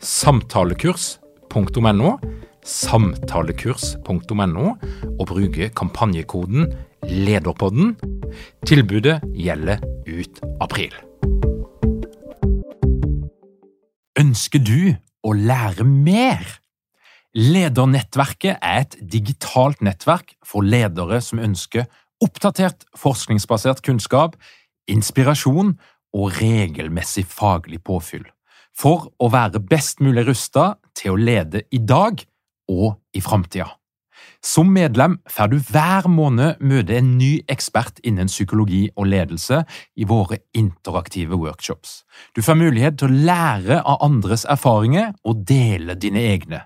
samtalekurs.no, samtalekurs.no, og bruke kampanjekoden LEDERPODDEN. Tilbudet gjelder ut april. Ønsker du å lære mer? Ledernettverket er et digitalt nettverk for ledere som ønsker oppdatert forskningsbasert kunnskap, inspirasjon og regelmessig faglig påfyll for å være best mulig rusta til å lede i dag og i framtida. Som medlem får du hver måned møte en ny ekspert innen psykologi og ledelse i våre interaktive workshops. Du får mulighet til å lære av andres erfaringer og dele dine egne.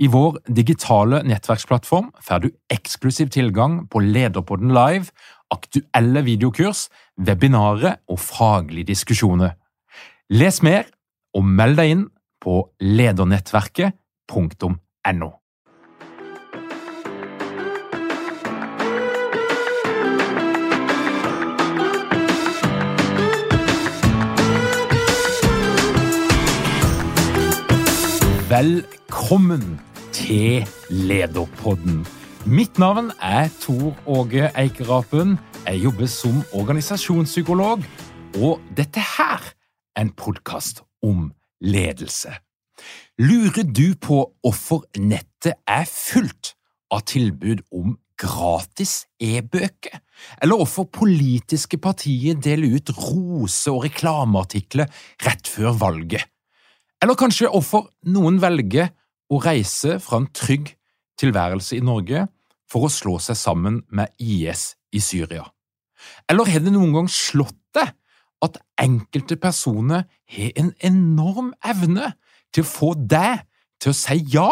I vår digitale nettverksplattform får du eksklusiv tilgang på Lederpodden live, aktuelle videokurs, webinarer og faglige diskusjoner. Les mer og meld deg inn på ledernettverket.no. Velkommen til Lederpodden. Mitt navn er Tor Åge Eikerapen. Jeg jobber som organisasjonspsykolog, og dette her er en podkast om ledelse. Lurer du på hvorfor nettet er fullt av tilbud om gratis e-bøker, eller hvorfor politiske partier deler ut rose- og reklameartikler rett før valget, eller kanskje hvorfor noen velger å reise fra en trygg tilværelse i Norge for å slå seg sammen med IS i Syria, eller har det noen gang slått deg at enkelte personer har en enorm evne til å få deg til å si ja,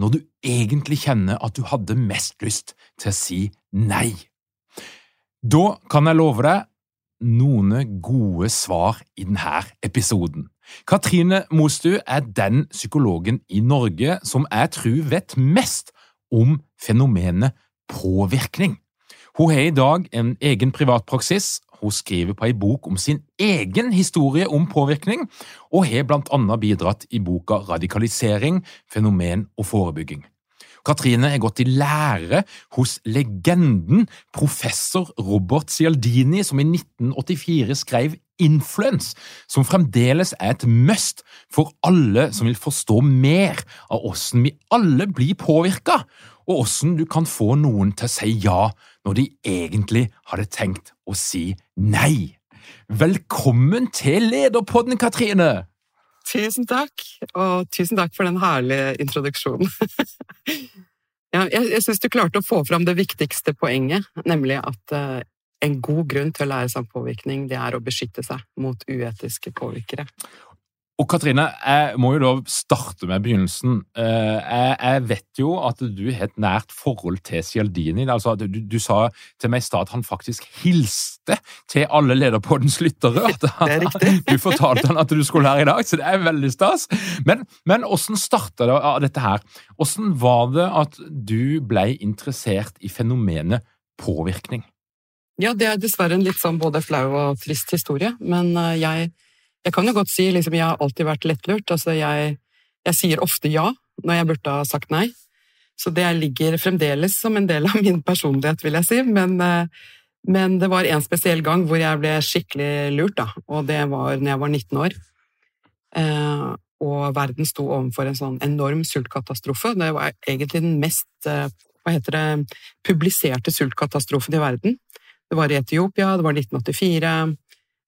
når du egentlig kjenner at du hadde mest lyst til å si nei. Da kan jeg love deg noen gode svar i denne episoden. Katrine Mostu er den psykologen i Norge som jeg tror vet mest om fenomenet påvirkning. Hun har i dag en egen privatpraksis hun skriver på ei bok om sin egen historie om påvirkning, og har blant annet bidratt i boka Radikalisering, fenomen og forebygging. Katrine er gått i lære hos legenden professor Robert Cialdini, som i 1984 skrev Influence, som fremdeles er et must for alle som vil forstå mer av åssen vi alle blir påvirka, og åssen du kan få noen til å si ja når de egentlig hadde tenkt å si nei. Velkommen til Lederpodden, Katrine! Tusen takk, og tusen takk for den herlige introduksjonen. ja, jeg jeg syns du klarte å få fram det viktigste poenget, nemlig at uh, en god grunn til å lære seg om påvirkning, det er å beskytte seg mot uetiske påvirkere. Og Katrine, jeg må jo da starte med begynnelsen. Eh, jeg, vet jo at du har et nært forhold til Cialdini. Altså, du, du, sa til meg i stad at han faktisk hilste til alle lederpoddens lyttere. det er riktig. Du fortalte han at du skulle her i dag, så det er veldig stas. Men, men hvordan starta det dette her? Hvordan var det at du ble interessert i fenomenet påvirkning? Ja, det er dessverre en litt sånn både flau og trist historie, men eh, jeg jeg kan jo godt si liksom, jeg har alltid vært lettlurt. Altså, jeg, jeg sier ofte ja når jeg burde ha sagt nei. Så det ligger fremdeles som en del av min personlighet, vil jeg si. Men, eh, men det var en spesiell gang hvor jeg ble skikkelig lurt, da. Og det var når jeg var 19 år. Eh, og verden sto overfor en sånn enorm sultkatastrofe. Det var egentlig den mest eh, hva heter det, publiserte sultkatastrofen i verden. Det var i Etiopia, det var 1984.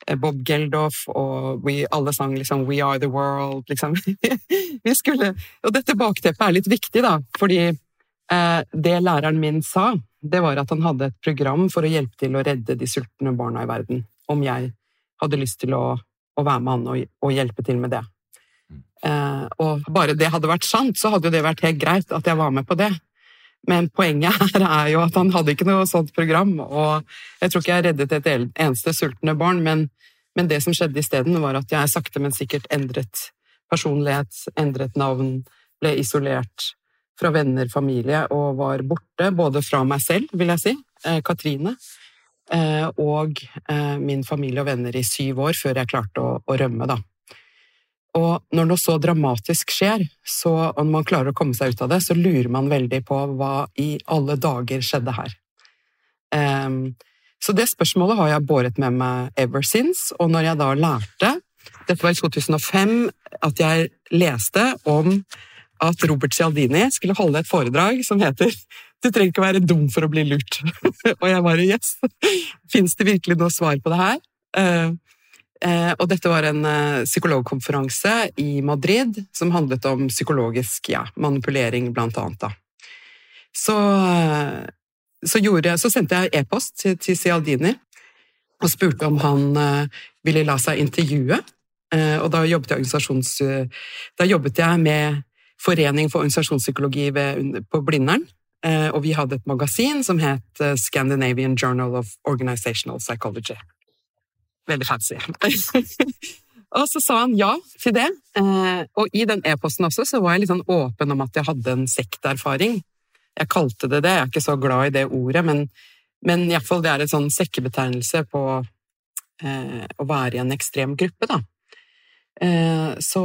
Eh, Bob Geldof og we, alle sang liksom 'We are the world', liksom. vi skulle, og dette bakteppet er litt viktig, da, fordi eh, det læreren min sa, det var at han hadde et program for å hjelpe til å redde de sultne barna i verden. Om jeg hadde lyst til å, å være med han og, og, hjelpe til med det. Mm. Eh, og bare det hadde vært sant, så hadde jo det vært helt greit at jeg var med på det. Men poenget her er jo at han hadde ikke noe sånt program, og jeg tror ikke jeg reddet et eneste sultne barn, men, men det som skjedde isteden, var at jeg sakte, men sikkert endret personlighet, endret navn, ble isolert fra venner, familie, og var borte, både fra meg selv, vil jeg si, eh, Katrine, eh, og eh, min familie og venner i syv år før jeg klarte å, å rømme, da. Og når noe så dramatisk skjer, så om man klarer å komme seg ut av det, så lurer man veldig på hva i alle dager skjedde her. Um, så det spørsmålet har jeg båret med meg ever since, og når jeg da lærte, dette var i 2005, at jeg leste om at Robert Cialdini skulle holde et foredrag som heter 'Du trenger ikke være dum for å bli lurt'. og jeg bare yes, fins det virkelig noe svar på det her? Eh, og dette var en eh, psykologkonferanse i Madrid som handlet om psykologisk ja, manipulering, blant annet. Da. Så, eh, så, gjorde, så sendte jeg e-post til, til Cialdini og spurte om han ville la seg intervjue. Og da jobbet jeg, da jobbet jeg med Forening for organisasjonspsykologi ved, på Blindern. Og vi hadde et magasin som het Scandinavian Journal of Organizational Psychology. Veldig fancy. og så sa han ja til det. Eh, og i den e-posten også så var jeg litt sånn åpen om at jeg hadde en sekterfaring. Jeg kalte det det, jeg er ikke så glad i det ordet, men, men iallfall det er en sånn sekkebetegnelse på eh, å være i en ekstrem gruppe, da. Eh, så,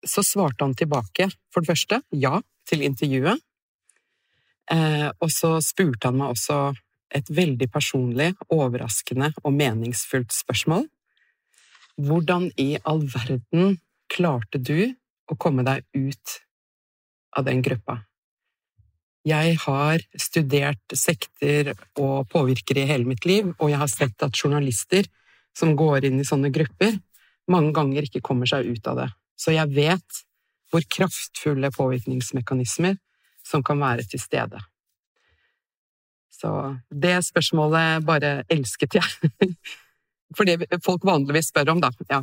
så svarte han tilbake, for det første, ja til intervjuet. Eh, og så spurte han meg også et veldig personlig, overraskende og meningsfullt spørsmål. Hvordan i all verden klarte du å komme deg ut av den gruppa? Jeg har studert sekter og påvirkere i hele mitt liv, og jeg har sett at journalister som går inn i sånne grupper, mange ganger ikke kommer seg ut av det. Så jeg vet hvor kraftfulle påvirkningsmekanismer som kan være til stede. Så det spørsmålet bare elsket jeg. For det folk vanligvis spør om, da. Ja,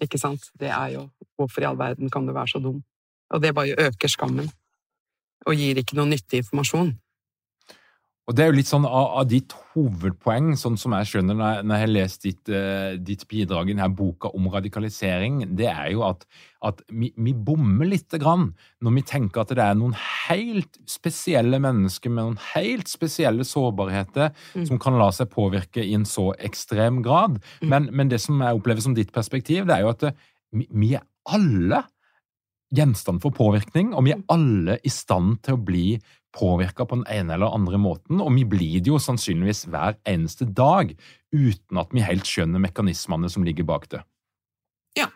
ikke sant? Det er jo hvorfor i all verden kan du være så dum? Og det bare øker skammen. Og gir ikke noe nyttig informasjon. Og Det er jo litt sånn av, av ditt hovedpoeng, sånn som jeg skjønner når jeg, når jeg har lest ditt, uh, ditt, bidrag i denne boka om radikalisering, det er jo at, at vi, vi, bommer lite grann når vi tenker at det er noen helt spesielle mennesker med noen helt spesielle sårbarheter mm. som kan la seg påvirke i en så ekstrem grad. Mm. Men, men, det som jeg opplever som ditt perspektiv, det er jo at det, vi, vi er alle gjenstand for påvirkning, og vi er mm. alle i stand til å bli påvirka på den ene eller andre måten, og vi blir det jo sannsynligvis hver eneste dag uten at vi helt skjønner mekanismene som ligger bak det. Ja,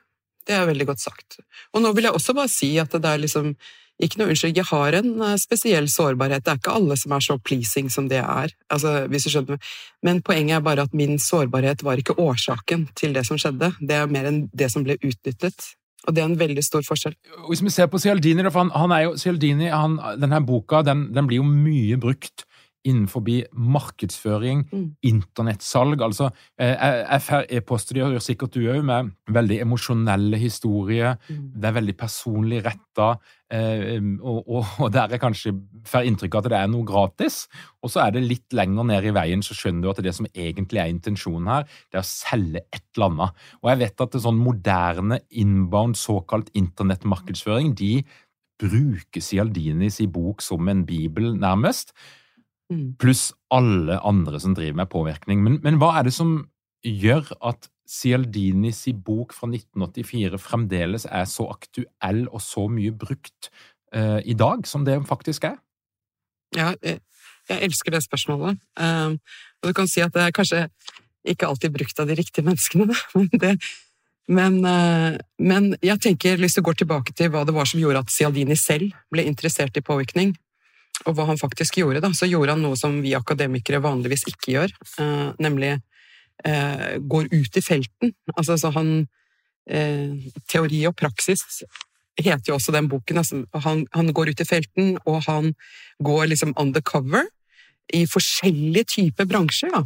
det er veldig godt sagt. Og nå vil jeg også bare si at det er liksom ikke noe unnskyld, jeg har en eh, spesiell sårbarhet. Det er ikke alle som er så pleasing som det er. Altså, hvis du skjønner. Men poenget er bare at min sårbarhet var ikke årsaken til det som skjedde. Det er mer enn det som ble utnyttet. Og det er en veldig stor forskjell. Hvis vi ser på Cialdini, han, han er jo, Cialdini han, denne boka den, den, blir jo mye brukt innenfor markedsføring, mm. internettsalg. altså eh, får e-poster, gjør sikkert du òg, med veldig emosjonelle historier. Mm. Det er veldig personlig retta, eh, og, og, og, der er kanskje får inntrykk av at det er noe gratis. Og så er det litt lenger ned i veien, så skjønner du at det som egentlig er intensjonen her, det er å selge et eller annet. Og jeg vet at det sånn moderne inbound, såkalt internettmarkedsføring, de bruker Cialdinis i bok som en bibel, nærmest. Mm. Pluss alle andre som driver med påvirkning. Men, men, hva er det som gjør at Cialdinis bok fra 1984 fremdeles er så aktuell og så mye brukt uh, i dag som det faktisk er? Ja, jeg, jeg elsker det spørsmålet. Uh, og du kan si at det er kanskje ikke alltid brukt av de riktige menneskene, men, det, men, men jeg tenker, hvis du går tilbake til hva det var som gjorde at Cialdini selv ble interessert i påvirkning, og hva han faktisk gjorde, da, så gjorde han noe som vi akademikere vanligvis ikke gjør, eh, nemlig eh, går ut i felten. Altså, så han eh, Teori og praksis heter jo også den boken. Altså, han, han, går ut i felten, og han går liksom undercover i forskjellige typer bransjer, da.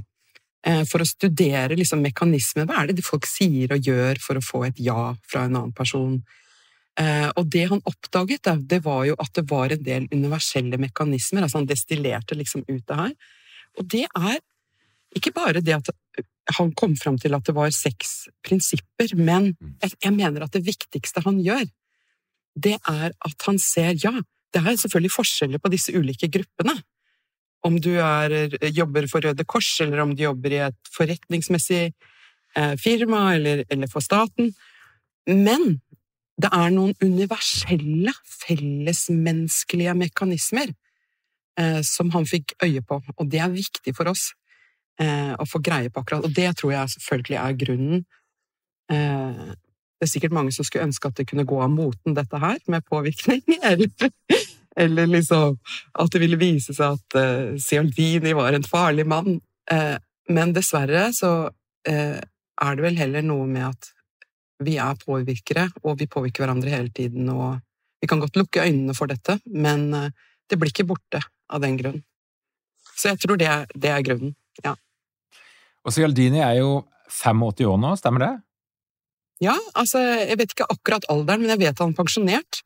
Eh, for å studere liksom mekanismer. Hva er det folk sier og gjør for å få et ja fra en annen person? Eh, og det han oppdaget, det var jo at det var en del universelle mekanismer. altså Han destillerte liksom ut det her. Og det er ikke bare det at han kom fram til at det var seks prinsipper, men mm. jeg mener at det viktigste han gjør, det er at han ser ja, det er selvfølgelig forskjeller på disse ulike gruppene. Om du er, jobber for Røde Kors, eller om du jobber i et forretningsmessig eh, firma, eller, eller for staten. Men det er noen universelle, fellesmenneskelige mekanismer eh, som han fikk øye på, og det er viktig for oss eh, å få greie på akkurat. Og det tror jeg selvfølgelig er grunnen. Eh, det er sikkert mange som skulle ønske at det kunne gå av moten, dette her, med påvirkning. Eller, eller liksom at det ville vise seg at eh, Cialdini var en farlig mann. Uh, men dessverre så uh, er det vel heller noe med at vi er påvirkere, og vi påvirker hverandre hele tiden. og Vi kan godt lukke øynene for dette, men eh, det blir ikke borte av den grunn. Så jeg tror det er, det er grunnen, ja. Og Cialdini er jo 85 år nå, stemmer det? Ja, altså jeg vet ikke akkurat alderen, men jeg vet han er pensjonert.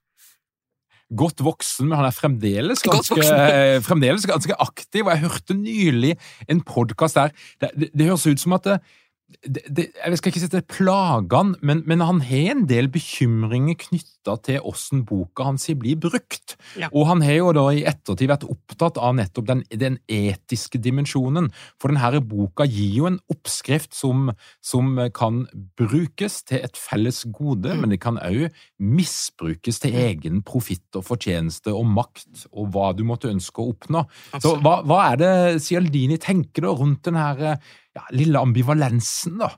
Godt voksen, men han er fremdeles ganske, fremdeles ganske aktiv. Og jeg hørte nylig en podkast der det, det, det, høres ut som at det, det, jeg skal ikke si det er plagene, men, men, han har en del bekymringer knytta til åssen boka hans blir brukt. Ja. Og han har jo da i ettertid vært opptatt av nettopp den, den etiske dimensjonen. For denne boka gir jo en oppskrift som, som kan brukes til et felles gode, mm. men det kan òg misbrukes til egen profitt og fortjeneste og makt og hva du måtte ønske å oppnå. Så hva, hva er det Cialdini tenker da rundt denne ja, lille ambivalensen, da?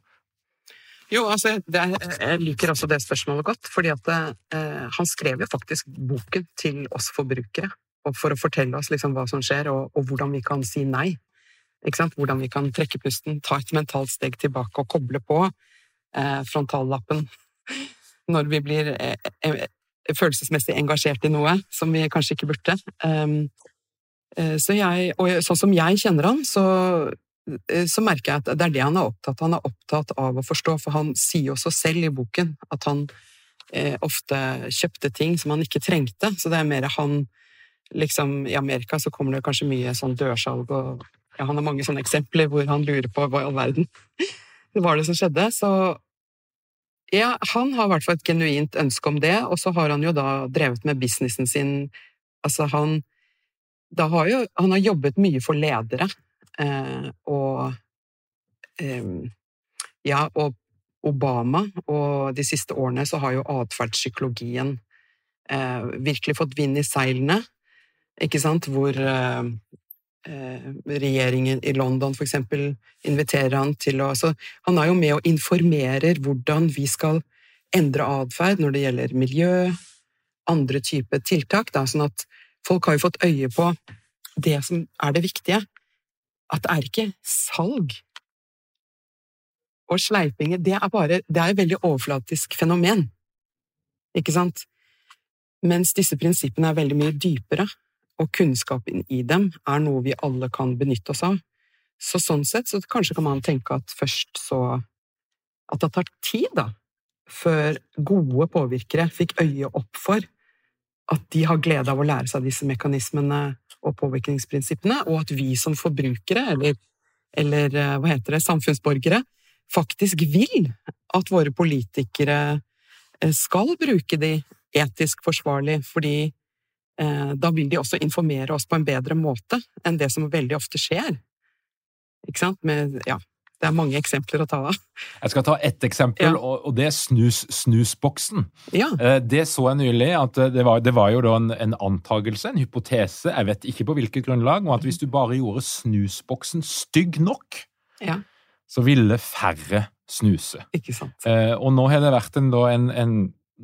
Jo, altså, er, jeg liker også det spørsmålet godt, fordi at eh, han skrev jo faktisk boken til oss forbrukere. For å fortelle oss liksom hva som skjer, og, og hvordan vi kan si nei. Hvordan vi kan trekke pusten, ta et mentalt steg tilbake og koble på eh, frontallappen når vi blir eh, eh, følelsesmessig engasjert i noe som vi kanskje ikke burde. Um, så jeg, og sånn som jeg kjenner han, så Eh, så merker jeg at det er det han er opptatt av. Han er opptatt av å forstå, for han sier også selv i boken at han eh, ofte kjøpte ting som han ikke trengte. Så det er mer han liksom I Amerika så kommer det kanskje mye sånn dørsalg og ja, Han har mange sånne eksempler hvor han lurer på hva i all verden det var det som skjedde. Så ja, han har i hvert fall et genuint ønske om det, og så har han jo da drevet med businessen sin Altså, han da har jo Han har jobbet mye for ledere Eh, og ja, og Obama, og de siste årene så har jo atferdspsykologien eh, virkelig fått vind i seilene, ikke sant, hvor eh, regjeringen i London for eksempel inviterer han til å Så han er jo med og informerer hvordan vi skal endre atferd når det gjelder miljø, andre typer tiltak, da, sånn at folk har jo fått øye på det som er det viktige at det er ikke salg og sleipinger. Det er bare Det er et veldig overflatisk fenomen, ikke sant? Mens disse prinsippene er veldig mye dypere, og kunnskapen i dem er noe vi alle kan benytte oss av. Så sånn sett så kanskje kan man tenke at først så At det tar tid, da, før gode påvirkere fikk øye opp for at de har glede av å lære seg disse mekanismene og påvirkningsprinsippene, og at vi som forbrukere, eller, eller eh, hva heter det, samfunnsborgere, faktisk vil at våre politikere eh, skal bruke de etisk forsvarlig, fordi eh, da vil de også informere oss på en bedre måte enn det som veldig ofte skjer. Ikke sant? Med, ja, det er mange eksempler å ta av. Jeg skal ta ett eksempel, ja. og det er snus, snusboksen. Ja. Eh, det så jeg nylig, at det var, det var jo da en, en antagelse, en hypotese, jeg vet ikke på hvilket grunnlag, om at hvis du bare gjorde snusboksen stygg nok, ja. så ville færre snuse. Ikke sant. Eh, og nå har det vært en, en, en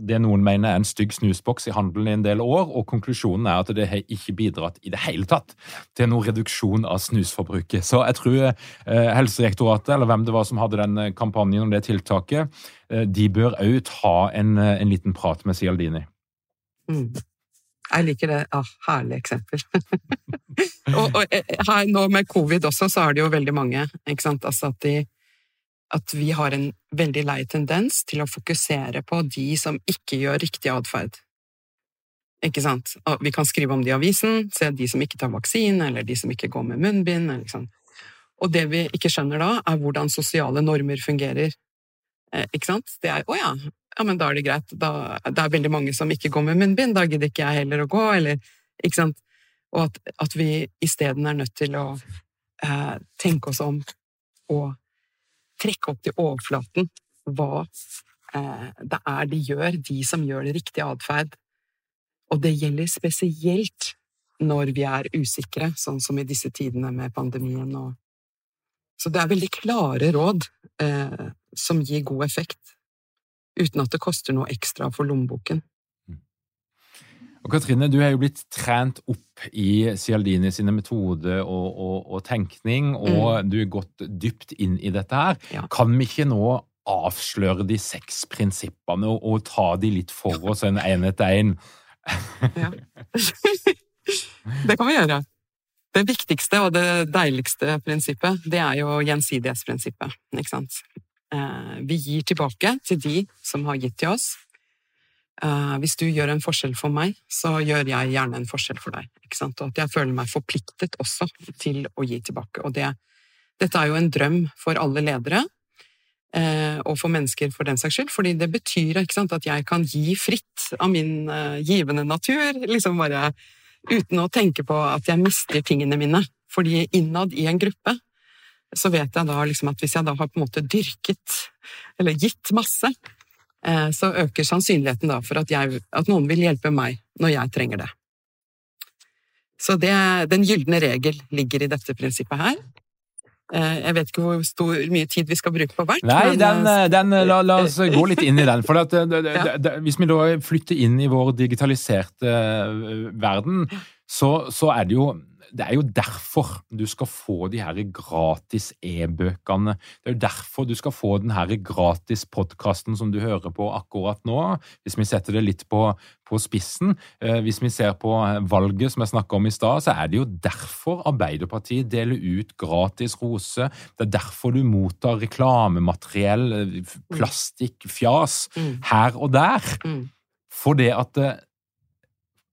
det noen mener er en stygg snusboks i handelen i en del år, og konklusjonen er at det har ikke bidratt i det hele tatt til noen reduksjon av snusforbruket. Så jeg tror eh, Helsedirektoratet, eller hvem det var som hadde den eh, kampanjen om det tiltaket, eh, de bør òg ta en, en, liten prat med Cialdini. Mm. Jeg liker det. Ah, herlig eksempel. og, og, her nå med covid også, så er det jo veldig mange, ikke sant, altså at de at vi har en veldig lei tendens til å fokusere på de som ikke gjør riktig atferd. Ikke sant? Vi kan skrive om det i avisen, se de som ikke tar vaksine, eller de som ikke går med munnbind. Liksom. Og det vi ikke skjønner da, er hvordan sosiale normer fungerer. Eh, ikke sant? Det er 'å ja, ja, men da er det greit'. Da, det er veldig mange som ikke går med munnbind, da gidder ikke jeg heller å gå, eller Ikke sant? Og at, at vi isteden er nødt til å eh, tenke oss om og trekke opp til overflaten hva eh, det er de gjør, de som gjør det riktige atferd. Og det gjelder spesielt når vi er usikre, sånn som i disse tidene med pandemien. Og... Så det er veldig klare råd eh, som gir god effekt, uten at det koster noe ekstra for lommeboken. Og Katrine, du har jo blitt trent opp i Cialdini sine metoder og, og, og tenkning, og mm. du har gått dypt inn i dette her. Ja. Kan vi ikke nå avsløre de seks prinsippene og, og ta de litt for oss en én etter én? ja. det kan vi gjøre. Det viktigste og det deiligste prinsippet, det er jo gjensidighetsprinsippet, ikke sant. Eh, vi gir tilbake til de som har gitt til oss, hvis du gjør en forskjell for meg, så gjør jeg gjerne en forskjell for deg. Og at jeg føler meg forpliktet også til å gi tilbake. Og det, dette er jo en drøm for alle ledere, uh, og for mennesker for den saks skyld, fordi det betyr sant, at jeg kan gi fritt av min uh, givende natur, liksom bare uten å tenke på at jeg mister tingene mine. Fordi innad i en gruppe så vet jeg da liksom at hvis jeg da har på en måte dyrket, eller gitt masse, Eh, så øker sannsynligheten da for at, jeg, at, noen vil hjelpe meg når jeg trenger det. Så det, den gylne regel ligger i dette prinsippet her. Eh, jeg vet ikke hvor stor, mye tid vi skal bruke på hvert. Nei, den, eh, den, la, la, oss gå litt inn i den. For at, ja. Hvis vi da flytter inn i vår digitaliserte verden, så, så er det jo det er jo derfor du skal få de her gratis e-bøkene. Det er jo derfor du skal få den her gratis podkasten som du hører på akkurat nå. Hvis vi setter det litt på, på spissen. Eh, hvis vi ser på valget som jeg snakka om i stad, så er det jo derfor Arbeiderpartiet deler ut gratis rose. Det er derfor du mottar reklamemateriell, plastikk, fjas, mm. her og der. Mm. For det at eh,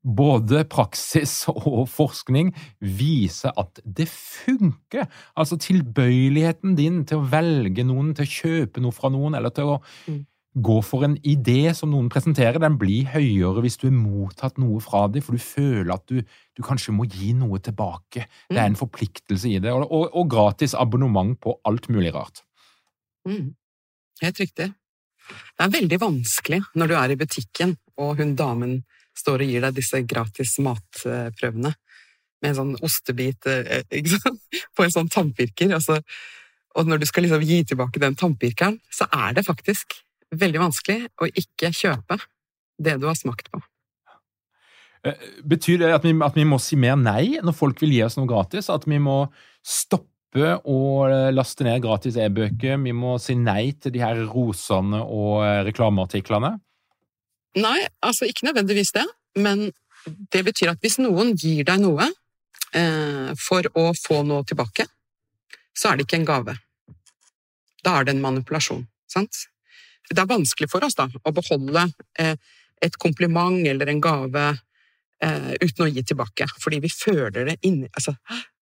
både praksis og forskning viser at det funker. Altså tilbøyeligheten din til å velge noen, til å kjøpe noe fra noen, eller til å mm. gå for en idé som noen presenterer, den blir høyere hvis du har mottatt noe fra dem, for du føler at du, du kanskje må gi noe tilbake. Mm. Det er en forpliktelse i det, og, og, og gratis abonnement på alt mulig rart. Mm. Helt riktig. Det er veldig vanskelig når du er i butikken, og hun damen står og gir deg disse gratis matprøvene med en sånn ostebit eh, på en sånn tannpirker. Altså, og når du skal liksom gi tilbake den tannpirkeren, så er det faktisk veldig vanskelig å ikke kjøpe det du har smakt på. Eh, betyr det at vi, at vi må si mer nei når folk vil gi oss noe gratis? At vi må stoppe å laste ned gratis e-bøker? Vi må si nei til de her rosene og eh, reklameartiklene? Nei, altså ikke nødvendigvis det, men det betyr at hvis noen gir deg noe eh, for å få noe tilbake, så er det ikke en gave. Da er det en manipulasjon, sant? Det er vanskelig for oss da, å beholde eh, et kompliment eller en gave eh, uten å gi tilbake, fordi vi føler det inni Altså,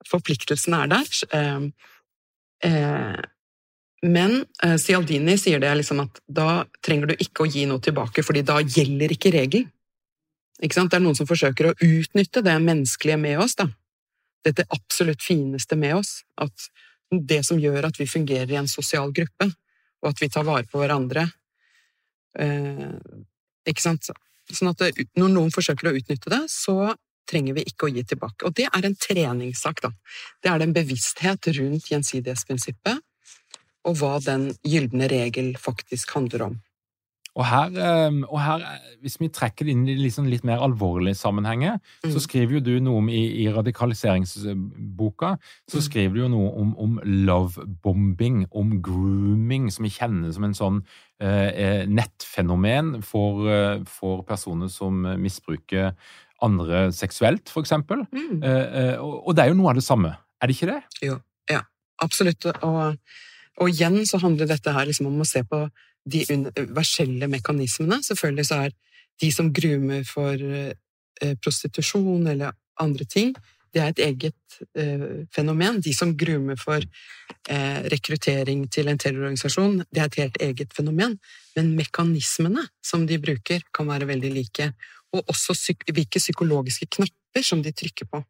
forpliktelsen er der. Men eh, Cialdini sier det liksom at da trenger du ikke å gi noe tilbake, fordi da gjelder ikke regelen. Ikke sant? Det er noen som forsøker å utnytte det menneskelige med oss, da. Dette absolutt fineste med oss. At det som gjør at vi fungerer i en sosial gruppe, og at vi tar vare på hverandre. Eh, ikke sant? Sånn at det, når noen forsøker å utnytte det, så trenger vi ikke å gi tilbake. Og det er en treningssak, da. Det er en bevissthet rundt gjensidighetsprinsippet og hva den gylne regel faktisk handler om. Og her, eh, og her, eh, hvis vi trekker det inn i liksom litt mer alvorlige sammenhenger, mm. så skriver jo du noe om i, i radikaliseringsboka så mm. skriver du jo noe om, om lovebombing, om grooming, som vi kjenner som en sånn eh, nettfenomen for, for, personer som misbruker andre seksuelt, for eksempel. Mm. Eh, og, og, det er jo noe av det samme, er det ikke det? Jo, ja, absolutt. Og, og igjen så handler dette her liksom om å se på de universelle mekanismene. Selvfølgelig så er de som grumer for eh, prostitusjon eller andre ting, det er et eget eh, fenomen. De som grumer for eh, rekruttering til en terrororganisasjon, det er et helt eget fenomen. Men mekanismene som de bruker, kan være veldig like. Og også hvilke psykologiske knapper som de trykker på.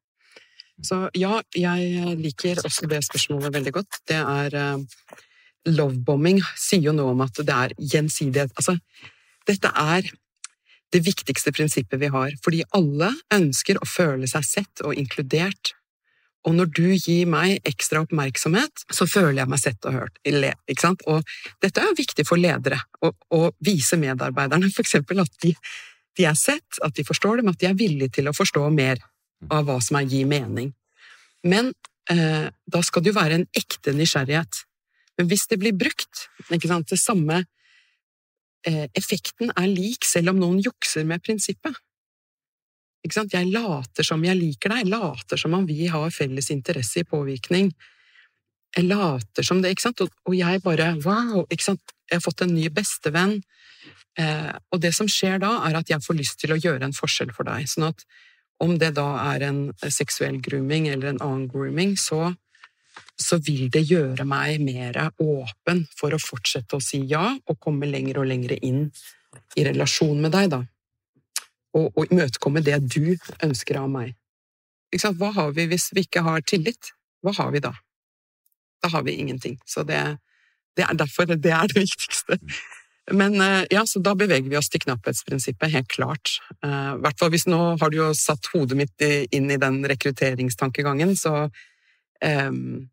Så ja, jeg liker også det spørsmålet veldig godt. Det er uh, lovebombing sier jo noe om at det er gjensidighet. Altså, dette er det viktigste prinsippet vi har, fordi alle ønsker å føle seg sett og inkludert. Og når du gir meg ekstra oppmerksomhet, så føler jeg meg sett og hørt. Ikke sant? Og dette er viktig for ledere, å, vise medarbeiderne eksempel at de, de, er sett, at de forstår dem, at de er villige til å forstå mer av hva som er gir mening. Men eh, da skal det jo være en ekte nysgjerrighet. Men hvis det blir brukt, ikke sant, det samme eh, Effekten er lik selv om noen jukser med prinsippet. Ikke sant? Jeg later som jeg liker deg, later som om vi har felles interesse i påvirkning. Jeg later som det, ikke sant, og, og jeg bare wow, ikke sant, jeg har fått en ny bestevenn. Eh, og det som skjer da, er at jeg får lyst til å gjøre en forskjell for deg. Sånn at om det da er en seksuell grooming eller en annen grooming, så så vil det gjøre meg mer åpen for å fortsette å si ja, og komme lenger og lenger inn i relasjon med deg, da. Og, og imøtekomme det du ønsker av meg. Hva har vi hvis vi ikke har tillit? Hva har vi da? Da har vi ingenting. Så det, det er derfor det er det viktigste. Men eh, ja, så da beveger vi oss til knapphetsprinsippet, helt klart. Uh, hvert fall hvis nå har du jo satt hodet mitt inn i den rekrutteringstankegangen, så um,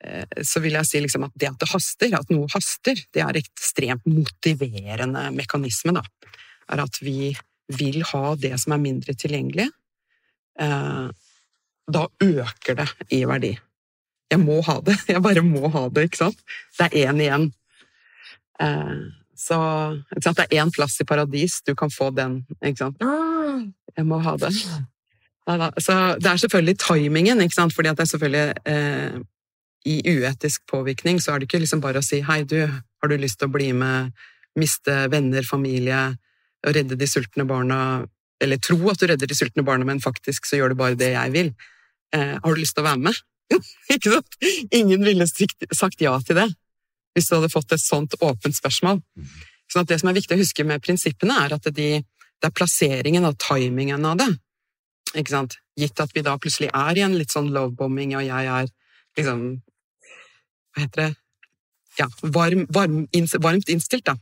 så vil jeg si liksom at det at det haster, at noe haster, det er ekstremt motiverende mekanisme. Da. Er at vi vil ha det som er mindre tilgjengelig. Eh, da øker det i verdi. Jeg må ha det. Jeg bare må ha det, ikke sant? Det er én igjen. Eh, så det er én plass i paradis, du kan få den, ikke sant? Jeg må ha det. Så det er selvfølgelig timingen, ikke sant? fordi at det er selvfølgelig i uetisk påvirkning, så er det ikke liksom bare å si 'hei, du, har du lyst til å bli med, miste venner, familie, og redde de sultne barna', eller tro at du redder de sultne barna, men faktisk så gjør du bare det jeg vil. Eh, 'Har du lyst til å være med?' ikke sant? Ingen ville sagt ja til det hvis du hadde fått et sånt åpent spørsmål. Så det som er viktig å huske med prinsippene, er at de, det er plasseringen og timingen av det. Ikke sant? Gitt at vi da plutselig er i en litt sånn lovebombing, og jeg er liksom hva heter det ja, varm, varm, varmt innstilt, da.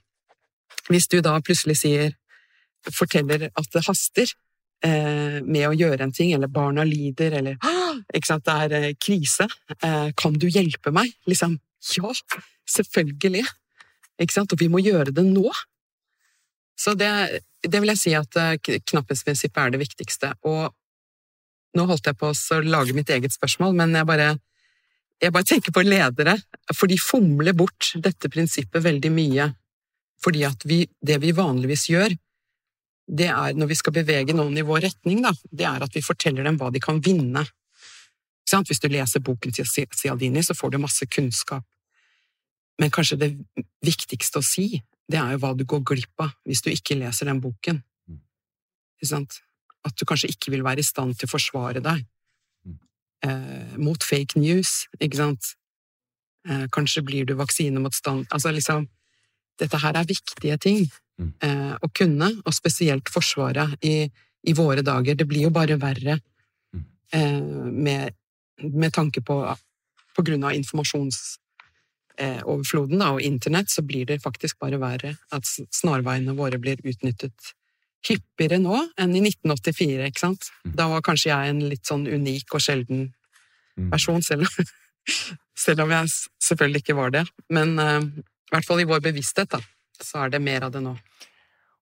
Hvis du da plutselig sier forteller at det haster eh, med å gjøre en ting, eller barna lider, eller ikke sant, det er eh, krise, eh, kan du hjelpe meg? Liksom, ja, selvfølgelig! Ikke sant, og vi må gjøre det nå. Så det, det vil jeg si at eh, knapphetsprinsippet er det viktigste. Og nå holdt jeg på å lage mitt eget spørsmål, men jeg bare jeg bare tenker på ledere, for de fomler bort dette prinsippet veldig mye. Fordi at vi, det vi vanligvis gjør, det er når vi skal bevege noen i vår retning, da, det er at vi forteller dem hva de kan vinne. Hvis du leser boken til Cialdini, så får du masse kunnskap. Men kanskje det viktigste å si, det er jo hva du går glipp av hvis du ikke leser den boken. At du kanskje ikke vil være i stand til å forsvare deg eh, mot fake news, ikke sant? Eh, kanskje blir du vaksinemotstand. Altså liksom Dette her er viktige ting mm. eh, å kunne, og spesielt Forsvaret i, i, våre dager. Det blir jo bare verre mm. eh, med, med, tanke på På grunn av informasjonsoverfloden og internett, så blir det faktisk bare verre at snarveiene våre blir utnyttet hyppigere nå enn i 1984, ikke sant? Mm. Da var kanskje jeg en litt sånn unik og sjelden mm. person, selv, selv om jeg selvfølgelig ikke var det. Men uh, i hvert fall i vår bevissthet, da. så er det mer av det nå.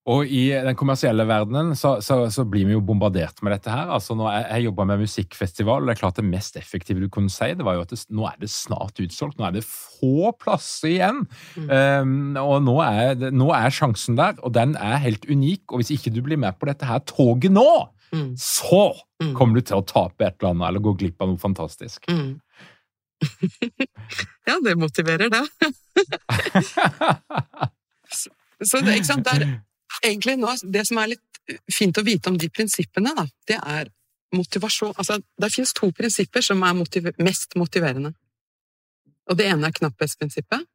Og i den kommersielle verdenen så, så, så blir vi jo bombardert med dette her. Altså når jeg, jeg jobba med musikkfestival, og det er klart det mest effektive du kunne si, det var jo at det, nå er det snart utsolgt. Nå er det få plasser igjen. Mm. Um, og nå er, nå er, sjansen der, og den er helt unik. Og hvis ikke du blir med på dette her toget nå, mm. så mm. kommer du til å tape et eller annet eller gå glipp av noe fantastisk. Mm. ja, det motiverer, det. så, så det, ikke sant, det er egentlig nå, det som er litt fint å vite om de prinsippene, da, det er motivasjon. Altså, det finnes to prinsipper som er motiv mest motiverende. Og det ene er knapphetsprinsippet.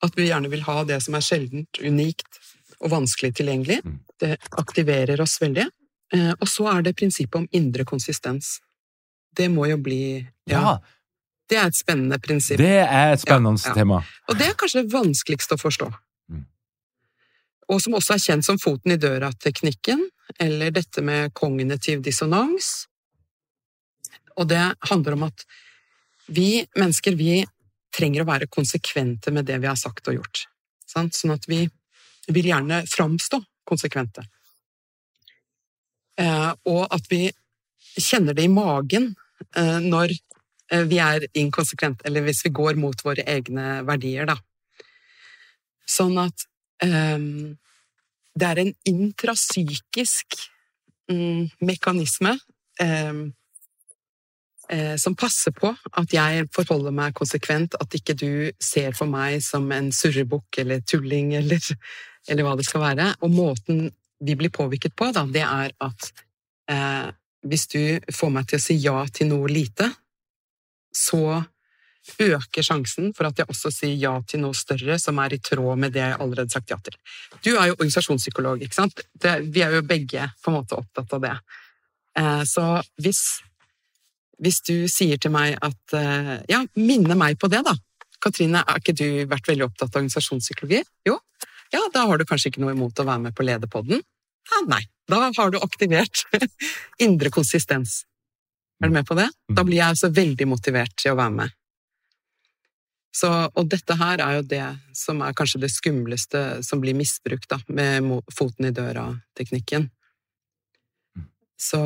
At vi gjerne vil ha det som er sjeldent, unikt og vanskelig tilgjengelig. Mm. Det aktiverer oss veldig. Eh, og så er det prinsippet om indre konsistens. Det må jo bli ja, ja. Det er et spennende prinsipp. Det er et spennende ja, tema. Og det er kanskje det vanskeligste å forstå og som også er kjent som foten i døra-teknikken, eller dette med kognitiv dissonans. Og det handler om at vi mennesker, vi trenger å være konsekvente med det vi har sagt og gjort. Sant? Sånn at vi vil gjerne framstå konsekvente. Eh, og at vi kjenner det i magen eh, når eh, vi er inkonsekvente, eller hvis vi går mot våre egne verdier, da. Sånn at um, det er en intrapsykisk um, mekanisme um, som passer på at jeg forholder meg konsekvent, at ikke du ser for meg som en surrebukk eller tulling eller, eller, hva det skal være. Og måten vi blir påvirket på, da, det er at uh, hvis du får meg til å si ja til noe lite, så øker sjansen for at jeg også sier ja til noe større som er i tråd med det jeg allerede har sagt ja til. Du er jo organisasjonspsykolog, ikke sant? Det, vi er jo begge på en måte opptatt av det. Eh, så hvis, hvis du sier til meg at eh, Ja, minne meg på det, da. Katrine, har ikke du vært veldig opptatt av organisasjonspsykologi? Jo. Ja, da har du kanskje ikke noe imot å være med på Lederpodden? Ja, nei. Da har du aktivert indre konsistens. Er du med på det? Da blir jeg altså veldig motivert til å være med. Så, og dette her er jo det som er kanskje det skumleste som blir misbrukt, da, med foten i døra-teknikken. Mm. Så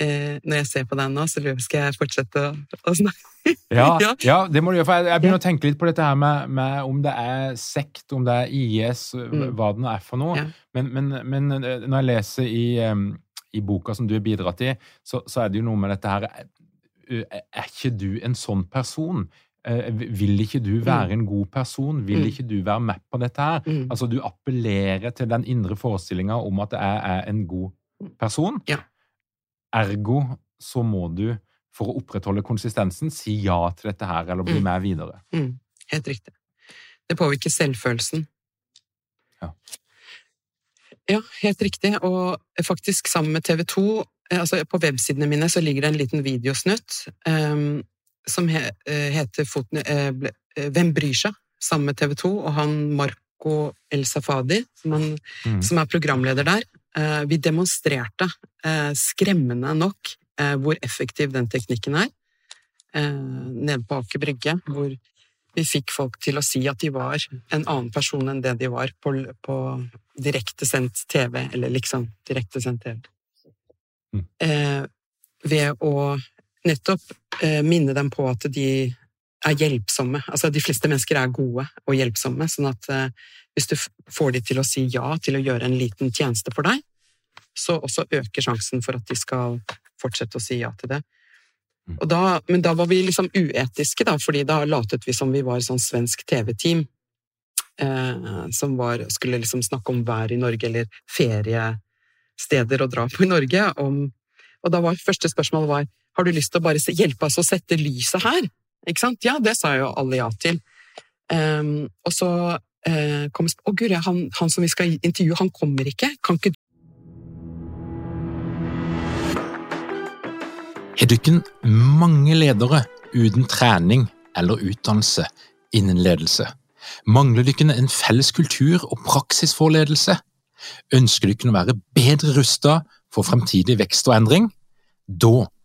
eh, når jeg ser på deg nå, så skal jeg fortsette å, å snakke. ja, ja. ja, det må du gjøre. For jeg, jeg begynner ja. å tenke litt på dette her med, med, om det er sekt, om det er IS, mm. hva det nå er for noe. Men, men, men, eh, når jeg leser i, i boka som du har bidratt i, så, så, er det jo noe med dette her Er ikke du en sånn person? Eh, vil ikke du være en god person? Vil mm. ikke du være med på dette her? Mm. Altså, du appellerer til den indre forestillinga om at jeg er en god person. Ja. Ergo så må du, for å opprettholde konsistensen, si ja til dette her, eller bli mm. med videre. Mm. Helt riktig. Det påvirker selvfølelsen. Ja. Ja, helt riktig. Og faktisk sammen med TV 2 eh, altså På websidene mine så ligger det en liten videosnutt um, som he, eh, heter Foten, eh, ble, eh, Hvem bryr seg? sammen med TV 2, og han Marco El Safadi, som, han, mm. som er programleder der. Vi demonstrerte skremmende nok hvor effektiv den teknikken er. Nede på Aker Brygge, hvor vi fikk folk til å si at de var en annen person enn det de var på, på direktesendt TV, eller liksom direktesendt TV. Mm. Eh, ved å nettopp minne dem på at de er hjelpsomme. Altså, de fleste mennesker er gode og hjelpsomme, sånn at eh, hvis du får de til å si ja til å gjøre en liten tjeneste for deg, så også øker sjansen for at de skal fortsette å si ja til det. Mm. Da, men da var vi liksom uetiske, da, fordi da latet vi som vi var sånn svensk TV-team. Eh, som var, skulle liksom snakke om vær i Norge, eller feriesteder å dra på i Norge. Om, og da var første spørsmål var har du lyst til å bare hjelpe oss å sette lyset her? Ikke sant? Ja, det sa jo alle ja til. Um, og så uh, kom Å, gud, han, han, som vi skal intervjue, han kommer ikke. Kan ikke Har dere mange ledere uten trening eller utdannelse innen ledelse? Mangler dere en felles kultur og praksis for ledelse? Ønsker dere å være bedre rusta for fremtidig vekst og endring? Da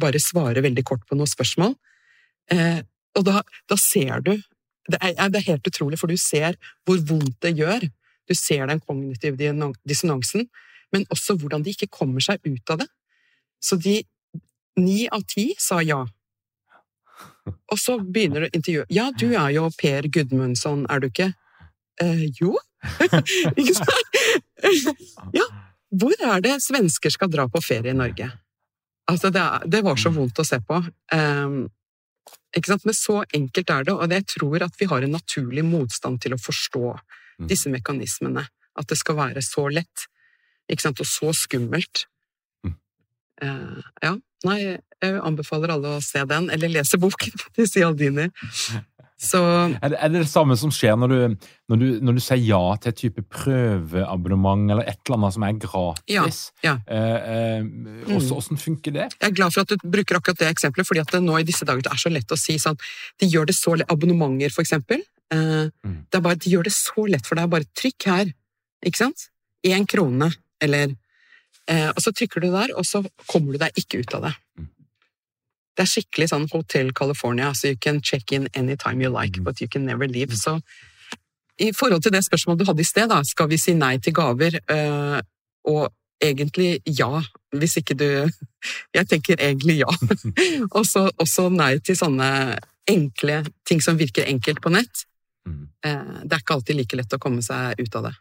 bare svare veldig kort på noen spørsmål, eh, og da, da ser du det er, det er helt utrolig, for du ser hvor vondt det gjør. Du ser den kognitive dissonansen, men også hvordan de ikke kommer seg ut av det. Så de ni av ti sa ja. Og så begynner du intervjuet. Ja, du er jo Per Gudmundsson, er du ikke? Eh, jo. ikke sant? ja. Hvor er det svensker skal dra på ferie i Norge? Altså, det, det var så vondt å se på. Um, ikke sant? Men så enkelt er det, og jeg tror at vi har en naturlig motstand til å forstå mm. disse mekanismene. At det skal være så lett, ikke sant? og så skummelt. Mm. Uh, ja, nei, jeg anbefaler alle å se den, eller lese boken til Cialdini. Så, er, det, er, det, det samme som skjer når du, når, du, når du, sier ja til et type prøveabonnement eller et eller annet som er gratis? Ja, ja. Eh, eh, også, hvordan mm. funker det? Jeg er glad for at du bruker akkurat det eksempelet, fordi at det nå i disse dager det er så lett å si sånn De gjør det så lett Abonnementer, for eksempel. Eh, mm. det bare, de gjør det så lett for deg. Bare trykk her, ikke sant? Én krone, eller eh, Og så trykker du der, og så kommer du deg ikke ut av det. Mm. Det er skikkelig sånn Hotel California, så you can check in anytime you like, mm. but you can never leave. Så i forhold til det spørsmålet du hadde i sted, da, skal vi si nei til gaver? Uh, og egentlig ja, hvis ikke du Jeg tenker egentlig ja. og så også nei til sånne enkle ting som virker enkelt på nett. Uh, det er ikke alltid like lett å komme seg ut av det.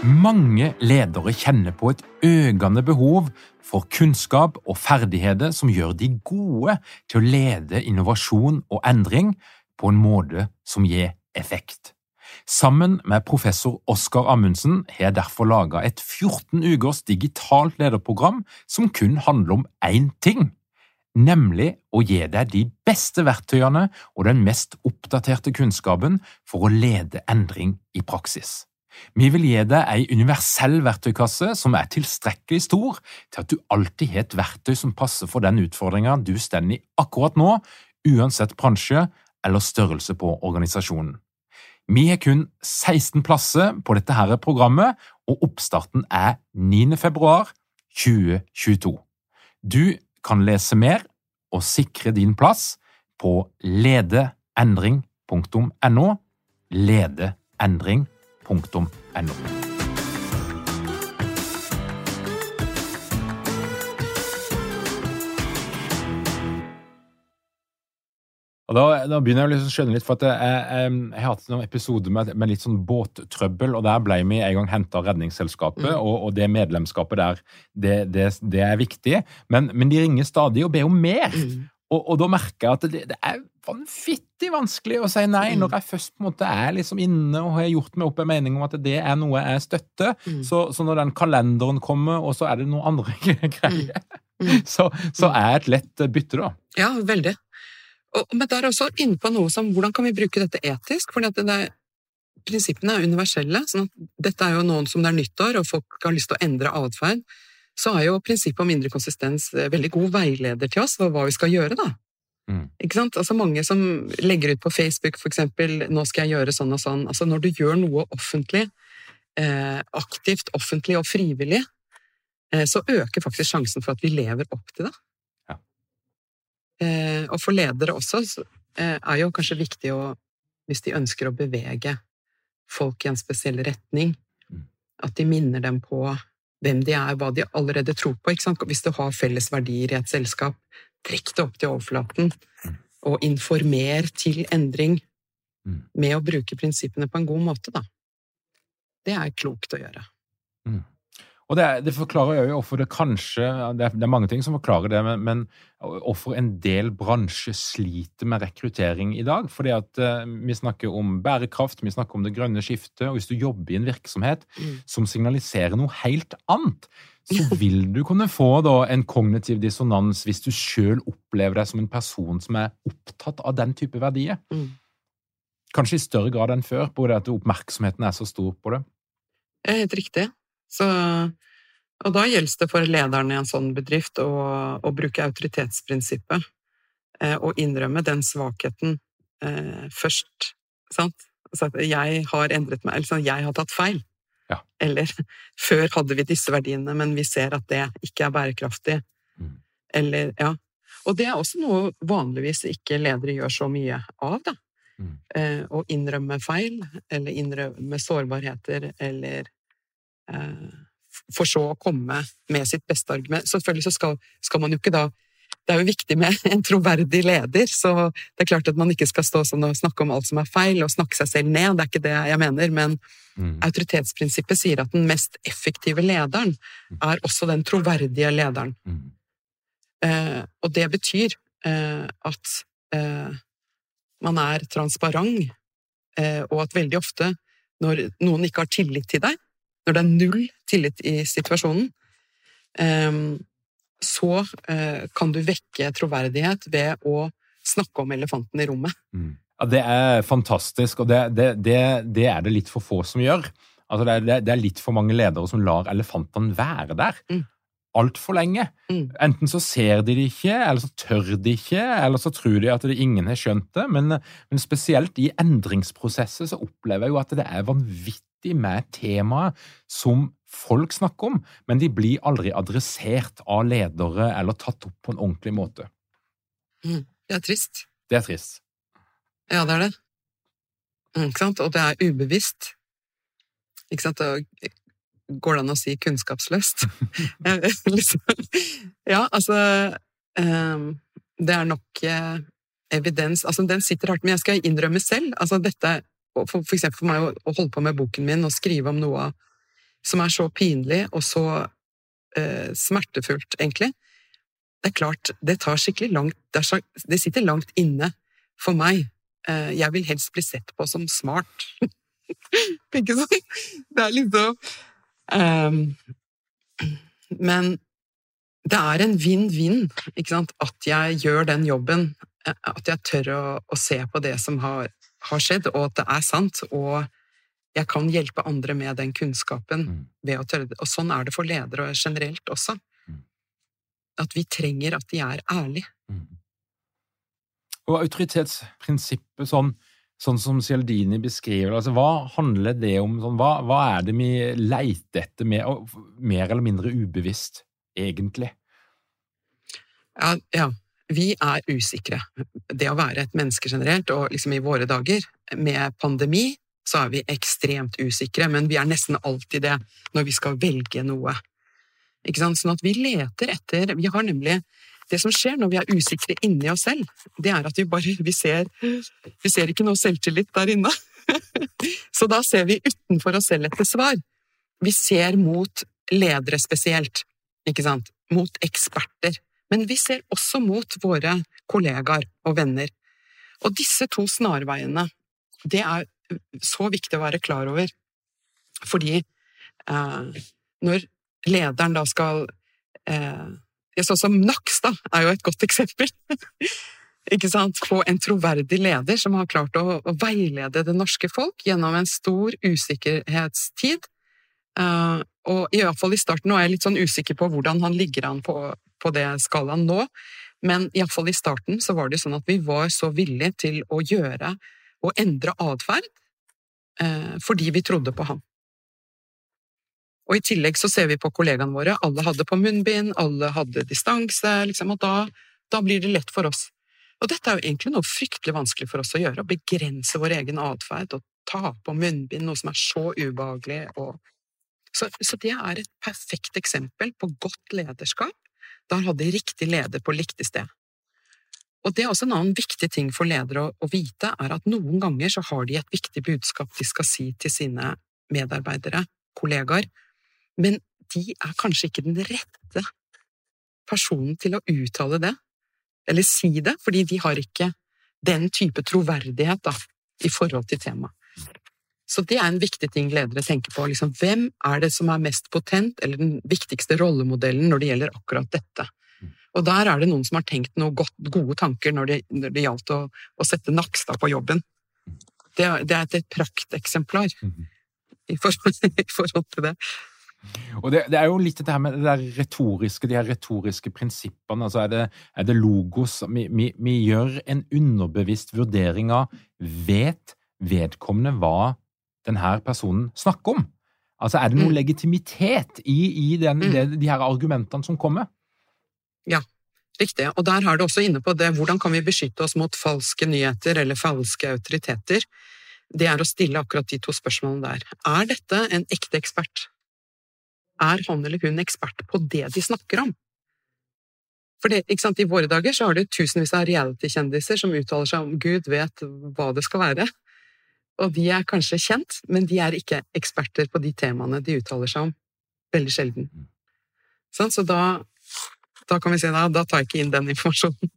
Mange ledere kjenner på et økende behov for kunnskap og ferdigheter som gjør de gode til å lede innovasjon og endring på en måte som gir effekt. Sammen med professor Oskar Amundsen har jeg derfor laga et 14 ukers digitalt lederprogram som kun handler om én ting, nemlig å gi deg de beste verktøyene og den mest oppdaterte kunnskapen for å lede endring i praksis. Vi vil gi deg ei universell verktøykasse som er tilstrekkelig stor til at du alltid har et verktøy som passer for den utfordringa du står i akkurat nå, uansett bransje eller størrelse på organisasjonen. Vi har kun 16 plasser på dette her programmet, og oppstarten er 9. februar 2022. Du kan lese mer og sikre din plass på ledeendring.no. Ledeendring.no .no. Og da, da, begynner jeg å liksom skjønne litt, for at jeg, jeg, jeg, har hatt noen episoder med, med, litt sånn båttrøbbel, og der ble vi en gang henta av Redningsselskapet, mm. og, og, det medlemskapet der, det, det, det er viktig. Men, men, de ringer stadig og ber om mer. Mm. Og, og, da merker jeg at det, det, er vanvittig vanskelig å si nei mm. når jeg først på en måte er liksom inne og har gjort meg opp en mening om at det er noe jeg støtter. Mm. Så, så, når den kalenderen kommer, og så er det noen andre greier, mm. mm. så, så, er et lett bytte, da. Ja, veldig. Og, men det er også inne på noe som hvordan kan vi bruke dette etisk? fordi at det er, Prinsippene er universelle. sånn at Dette er jo noen som det er nyttår, og folk har lyst til å endre atferd så er jo prinsippet om indre konsistens eh, veldig god veileder til oss for hva vi skal gjøre, da. Mm. Ikke sant? Altså Mange som legger ut på Facebook eksempel 'nå skal jeg gjøre sånn og sånn'. Altså Når du gjør noe offentlig, eh, aktivt, offentlig og frivillig, eh, så øker faktisk sjansen for at vi lever opp til det. Ja. Eh, og for ledere også så, eh, er jo kanskje viktig å, hvis de ønsker å bevege folk i en spesiell retning, mm. at de minner dem på hvem de er, hva de allerede tror på. Hvis du har felles verdier i et selskap, trekk det opp til overflaten, mm. og informer til endring mm. med å bruke prinsippene på en god måte, da. Det er klokt å gjøre. Og det, det, forklarer jo hvorfor det kanskje det er, det er, mange ting som forklarer det, men, men hvorfor en del bransjer sliter med rekruttering i dag. Fordi at uh, vi snakker om bærekraft, vi snakker om det grønne skiftet, og hvis du jobber i en virksomhet mm. som signaliserer noe helt annet, så vil du kunne få da, en kognitiv dissonans hvis du sjøl opplever deg som en person som er opptatt av den type verdier. Mm. Kanskje i større grad enn før, på det at oppmerksomheten er så stor på det. Helt riktig. Så, og da gjelder det for lederen i en sånn bedrift å, å bruke autoritetsprinsippet eh, og innrømme den svakheten eh, først. Sant? Altså at jeg har endret meg, eller sånn, jeg har tatt feil. Ja. Eller før hadde vi disse verdiene, men vi ser at det ikke er bærekraftig. Mm. Eller, ja. Og det er også noe vanligvis ikke ledere gjør så mye av, da. Mm. Eh, å innrømme feil, eller innrømme sårbarheter, eller for så å komme med sitt beste argument. Selvfølgelig så skal, skal man jo ikke da det er jo viktig med en troverdig leder, så det er klart at man ikke skal stå sånn og snakke om alt som er feil, og snakke seg selv ned, det er ikke det jeg mener, men Mm. autoritetsprinsippet sier at den mest effektive lederen er også den troverdige lederen. Mm. Eh, og det betyr eh, at eh, man er transparent, eh, og at veldig ofte når noen ikke har tillit til deg, når det er null tillit i situasjonen, eh, så eh, kan du vekke troverdighet ved å snakke om elefanten i rommet. Mm. Ja, det er fantastisk, og det, det, det, det er det litt for få som gjør. Altså, det, er, det er litt for mange ledere som lar elefantene være der. Mm. Altfor lenge. Mm. Enten så ser de det ikke, eller så tør de ikke, eller så tror de at det, ingen har skjønt det. Men, men spesielt i endringsprosesser så opplever jeg jo at det er vanvittig med temaet som folk snakker om, men de blir aldri adressert av ledere eller tatt opp på en ordentlig måte. Det er trist. Det er trist. Ja, det er det. Mm, Ikke sant? Og det er ubevisst. Ikke sant? Og går det an å si kunnskapsløst? Liksom. Ja, altså ehm, Det er nok eh, evidens Altså, den sitter hardt, men jeg skal innrømme selv. Altså, dette og for, for eksempel for meg å, å holde på med boken min og skrive om noe som er så pinlig og så eh, smertefullt, egentlig. Det er klart, det tar skikkelig langt Det, er, det sitter langt inne for meg. Eh, jeg vil helst bli sett på som smart. Ikke sant? Det er liksom um, Men det er en vinn-vinn, at jeg gjør den jobben. eh, At jeg tør å, å se på det som har, har skjedd, og at det er sant. Og jeg kan hjelpe andre med den kunnskapen Mm. ved å tørre. Og sånn er det for ledere generelt også. Mm. At vi trenger at de er ærlige. Mm. Og autoritetsprinsippet, sånn, sånn som Cialdini beskriver altså, Hva handler det om? Sånn, hva, hva er det vi leter etter mer, mer eller mindre ubevisst, egentlig? Ja, ja, vi er usikre. Det å være et menneske generelt, og liksom i våre dager, med pandemi, så er vi ekstremt usikre, men vi er nesten alltid det når vi skal velge noe. Ikke sant? Sånn at vi leter etter Vi har nemlig Det som skjer når vi er usikre inni oss selv, det er at vi bare Vi ser, vi ser ikke noe selvtillit der inne. Så da ser vi utenfor oss selv etter svar. Vi ser mot ledere spesielt, ikke sant? Mot eksperter. Men vi ser også mot våre kollegaer og venner. Og disse to snarveiene, det er så viktig å være klar over. Fordi eh, når lederen da skal eh, Sånn som Nakstad er jo et godt eksempel. Ikke sant? På en troverdig leder som har klart å, å veilede det norske folk gjennom en stor usikkerhetstid. Uh, og i hvert fall i starten, nå er jeg litt sånn usikker på hvordan han ligger an på, på det skalaen nå, men iallfall i starten så var det sånn at vi var så villige til å gjøre og endre atferd eh, fordi vi trodde på ham. Og i tillegg så ser vi på kollegaene våre, alle hadde på munnbind, alle hadde distanse, liksom, og da, da blir det lett for oss. Og dette er jo egentlig noe fryktelig vanskelig for oss å gjøre, å begrense vår egen atferd og ta på munnbind, noe som er så ubehagelig. Og... Så, så det er et perfekt eksempel på godt lederskap. Da hadde de riktig leder på riktig sted. Og det er også en annen viktig ting for ledere å, å vite, er at noen ganger så har de et viktig budskap de skal si til sine medarbeidere, kollegaer, men de er kanskje ikke den rette personen til å uttale det, eller si det, fordi de har ikke den type troverdighet da, i forhold til temaet. Så det er en viktig ting ledere tenker på. Liksom, hvem er det som er mest potent, eller den viktigste rollemodellen når det gjelder akkurat dette? Og der er det noen som har tenkt noen gode tanker når det, når det gjaldt å, å, sette Nakstad på jobben. Det, det er et prakteksemplar i forhold, i forhold til det. Og det, det, er jo litt dette her med det retoriske, de her retoriske prinsippene. altså Er det, er det logos? Vi, vi, vi, gjør en underbevisst vurdering av Vet vedkommende hva denne personen snakker om? Altså Er det noen mm. legitimitet i, i den, mm. de, de her argumentene som kommer? Ja, riktig. Og der har du også inne på det hvordan kan vi beskytte oss mot falske nyheter eller falske autoriteter. Det er å stille akkurat de to spørsmålene der. Er dette en ekte ekspert? Er han eller hun ekspert på det de snakker om? For det, I våre dager så har du tusenvis av reality-kjendiser som uttaler seg om Gud vet hva det skal være. Og de er kanskje kjent, men de er ikke eksperter på de temaene de uttaler seg om. Veldig sjelden. Sånn, så da da kan vi si da, da tar jeg ikke inn den informasjonen.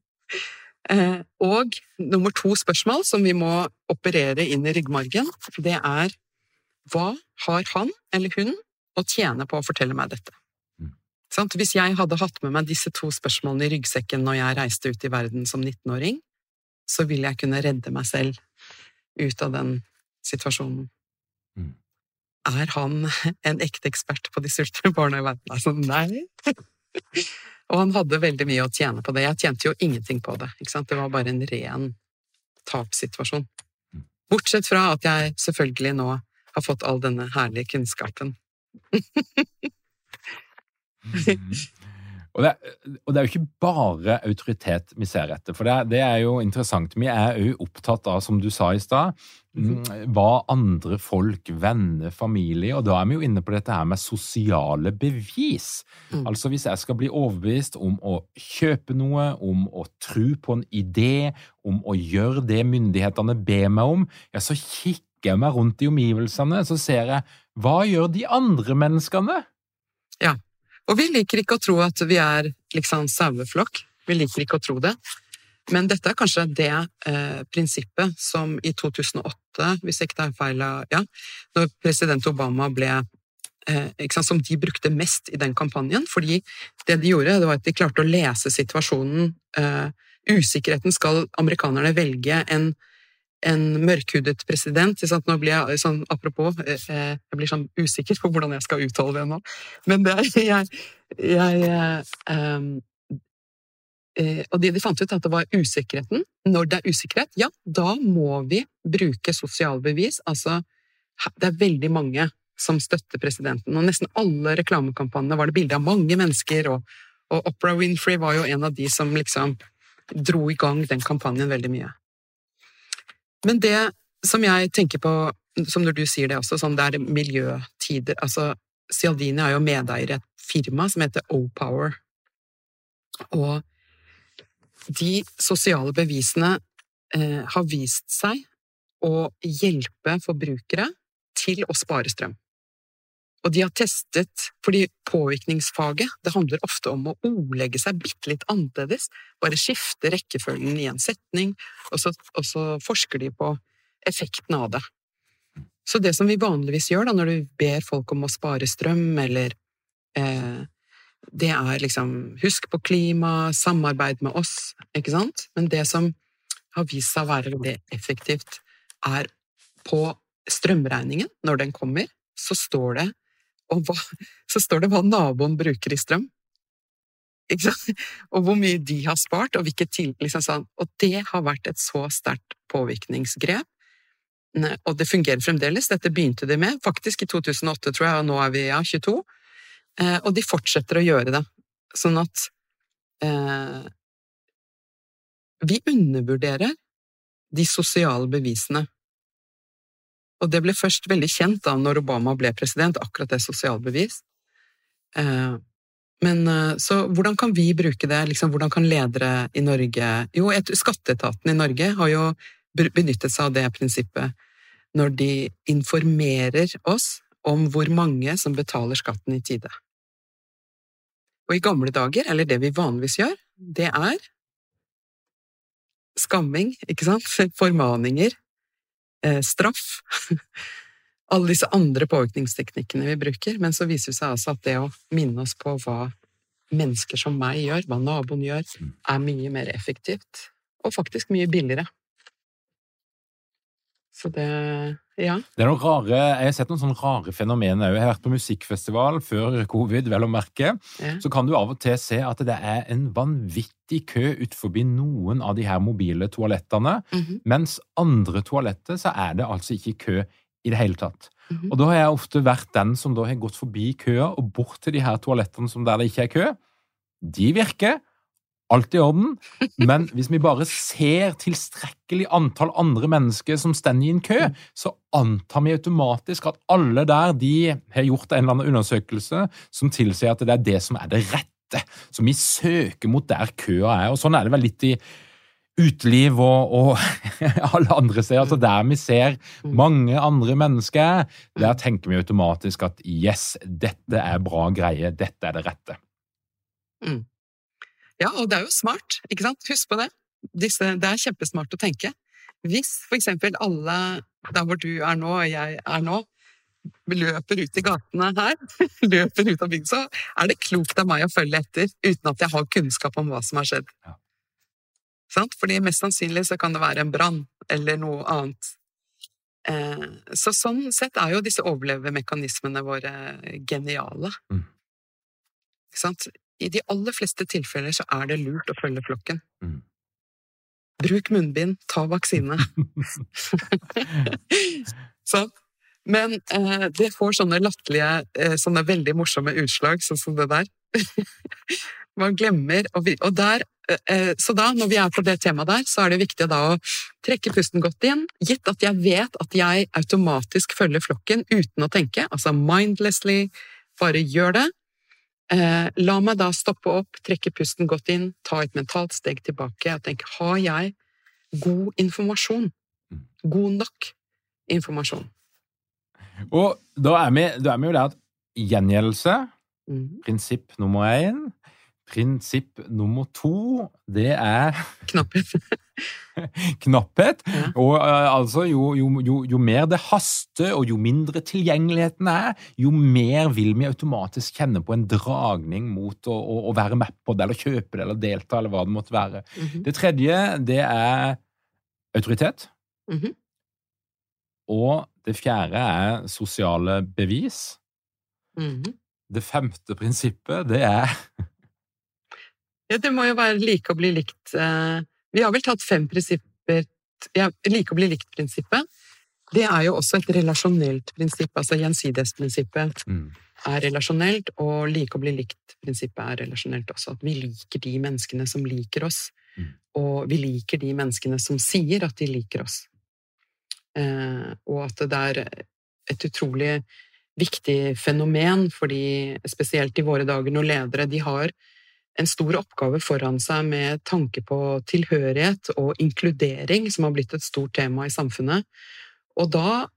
Eh, og nummer to spørsmål som vi må operere inn i ryggmargen, det er hva har han eller hun å tjene på å fortelle meg dette? Sånn, Hvis jeg hadde hatt med meg disse to spørsmålene i ryggsekken når jeg reiste ut i verden som 19-åring, så ville jeg kunne redde meg selv ut av den situasjonen. Mm. Er han en ekte ekspert på de sultne barna i verden? Altså, nei. Og han hadde veldig mye å tjene på det. Jeg tjente jo ingenting på det. Det var bare en ren tapssituasjon. Bortsett fra at jeg selvfølgelig nå har fått all denne herlige kunnskapen. Og det, og det, er jo ikke bare autoritet vi ser etter, for det, det er jo interessant. Vi er òg opptatt av, som du sa i stad, mhm. mm, hva andre folk, venner, familie Og da er vi jo inne på dette her med sosiale bevis. Mm. Altså hvis jeg skal bli overbevist om å kjøpe noe, om å tro på en idé, om å gjøre det myndighetene ber meg om, ja, så kikker jeg meg rundt i omgivelsene, så ser jeg hva gjør de andre menneskene? Ja. Og vi liker ikke å tro at vi er liksom saueflokk. Vi liker ikke å tro det. Men dette er kanskje det eh, prinsippet som i 2008, hvis ikke det er feil ja, når president Obama ble eh, sant, Som de brukte mest i den kampanjen. Fordi det de gjorde, det var at de klarte å lese situasjonen. Eh, usikkerheten skal amerikanerne velge en en mørkhudet president. Nå blir jeg sånn, Apropos, eh, jeg blir sånn usikker på hvordan jeg skal uttale det nå. Men det jeg, jeg um, Og det de fant ut, at det var usikkerheten. Når det er usikkerhet, ja, da må vi bruke sosialbevis. Altså, det er veldig mange som støtter presidenten, og nesten alle reklamekampanjene var det bilde av mange mennesker, og, og Opera Winfrey var jo en av de som liksom dro i gang den kampanjen veldig mye. Men det som jeg tenker på, som når du sier det også, sånn det er miljøtider Altså, Cialdini er jo medeier i et firma som heter O-Power. Og de sosiale bevisene eh, har vist seg å hjelpe forbrukere til å spare strøm. Og de har testet, fordi påvirkningsfaget det handler ofte om å ordlegge seg bitte litt annerledes, bare skifte rekkefølgen i en setning, og så, og så, forsker de på effekten av det. Så det som vi vanligvis gjør da, når du ber folk om å spare strøm, eller eh, Det er liksom husk på klima, samarbeid med oss, ikke sant? Men det som har vist seg å være det effektivt, er på strømregningen, når den kommer, så står det og hva, så står det hva naboen bruker i strøm. Og hvor mye de har spart, og hvilket tilbud liksom sånn. Og det har vært et så sterkt påvirkningsgrep. Og det fungerer fremdeles. Dette begynte de med faktisk i 2008, tror jeg, og nå er vi ja, 22. Eh, og de fortsetter å gjøre det. Sånn at eh, Vi undervurderer de sosiale bevisene og det ble først veldig kjent da når Obama ble president, akkurat det sosialbevis. Eh, men eh, så hvordan kan vi bruke det? Liksom, hvordan kan ledere i Norge Jo, skatteetaten i Norge har jo benyttet seg av det prinsippet når de informerer oss om hvor mange som betaler skatten i tide. Og i gamle dager, eller det vi vanligvis gjør, det er skamming, ikke sant, formaninger, straff. alle disse andre påvirkningsteknikkene vi bruker, men så viser det seg altså at det å minne oss på hva mennesker som meg gjør, hva naboen gjør, er mye mer effektivt, og faktisk mye billigere. Så det ja. Det er noen rare, Jeg har sett noen sånne rare fenomener òg. Jeg har vært på musikkfestival før covid, vel å merke. Ja. Så kan du av og til se at det er en vanvittig kø ut forbi noen av de her mobile toalettene, Mhm, mens andre toaletter så er det altså ikke kø i det hele tatt. mhm. Og da har jeg ofte vært den som da har gått forbi køa og bort til de her toalettene som der det ikke er kø. De virker. Alt i orden. Men hvis vi bare ser tilstrekkelig antall andre mennesker som står i en kø, så antar vi automatisk at alle der de har gjort en eller annen undersøkelse som tilsier at det er det som er det rette. Så vi søker mot der køa er. Og sånn er det vel litt i uteliv og, og alle andre steder. Altså der vi ser mange andre mennesker, der tenker vi automatisk at yes, dette er bra greie, dette er det rette. Ja, og det er jo smart, ikke sant? Husk på det. Disse, det er kjempesmart å tenke. Hvis eksempel alle der hvor du er nå, og jeg er nå, løper ut i gatene her, løper ut av bygda, så er det klokt av meg å følge etter uten at jeg har kunnskap om hva som har skjedd. Ja. Sant? Fordi mest sannsynlig så kan det være en brann eller noe annet. Eh, så sånn sett er jo disse overlevemekanismene våre geniale. Mm. I de aller fleste tilfeller så er det lurt å følge flokken. Mm. Bruk munnbind, ta vaksine. sånn. Men eh, det får sånne latterlige, eh, sånne veldig morsomme utslag, sånn som det der. Man glemmer og, vi, og der, eh, Så da, når vi er på det temaet der, så er det viktig da å trekke pusten godt inn, gitt at jeg vet at jeg automatisk følger flokken uten å tenke, altså mindlessly, bare gjør det. Eh, la meg da stoppe opp, trekke pusten godt inn, ta et mentalt steg tilbake og tenke har jeg god informasjon? God nok informasjon? Og da er vi, da er vi jo der at gjengjeldelse, mm. prinsipp nummer én. Prinsipp nummer to, det er Knapphet. knapphet. Ja. Og uh, altså, jo, jo, jo, jo mer det haster, og jo mindre tilgjengeligheten er, jo mer vil vi automatisk kjenne på en dragning mot å, å, å være med på det, eller kjøpe det, eller delta, eller hva det måtte være. Mhm. Det tredje, det er autoritet. Mhm. Og det fjerde er sosiale bevis. Mhm. Det femte prinsippet, det er Ja, det må jo være like å bli likt eh, Vi har vel tatt fem prinsipper ja, Like å bli likt-prinsippet. Det er jo også et relasjonelt prinsipp, altså gjensidighetsprinsippet mm, er relasjonelt, og like å bli likt-prinsippet er relasjonelt også. At vi liker de menneskene som liker oss, Mm. og vi liker de menneskene som sier at de liker oss. Eh, og at det er et utrolig viktig fenomen, fordi spesielt i våre dager når ledere de har en stor oppgave foran seg med tanke på tilhørighet og inkludering, som har blitt et stort tema i samfunnet. Og da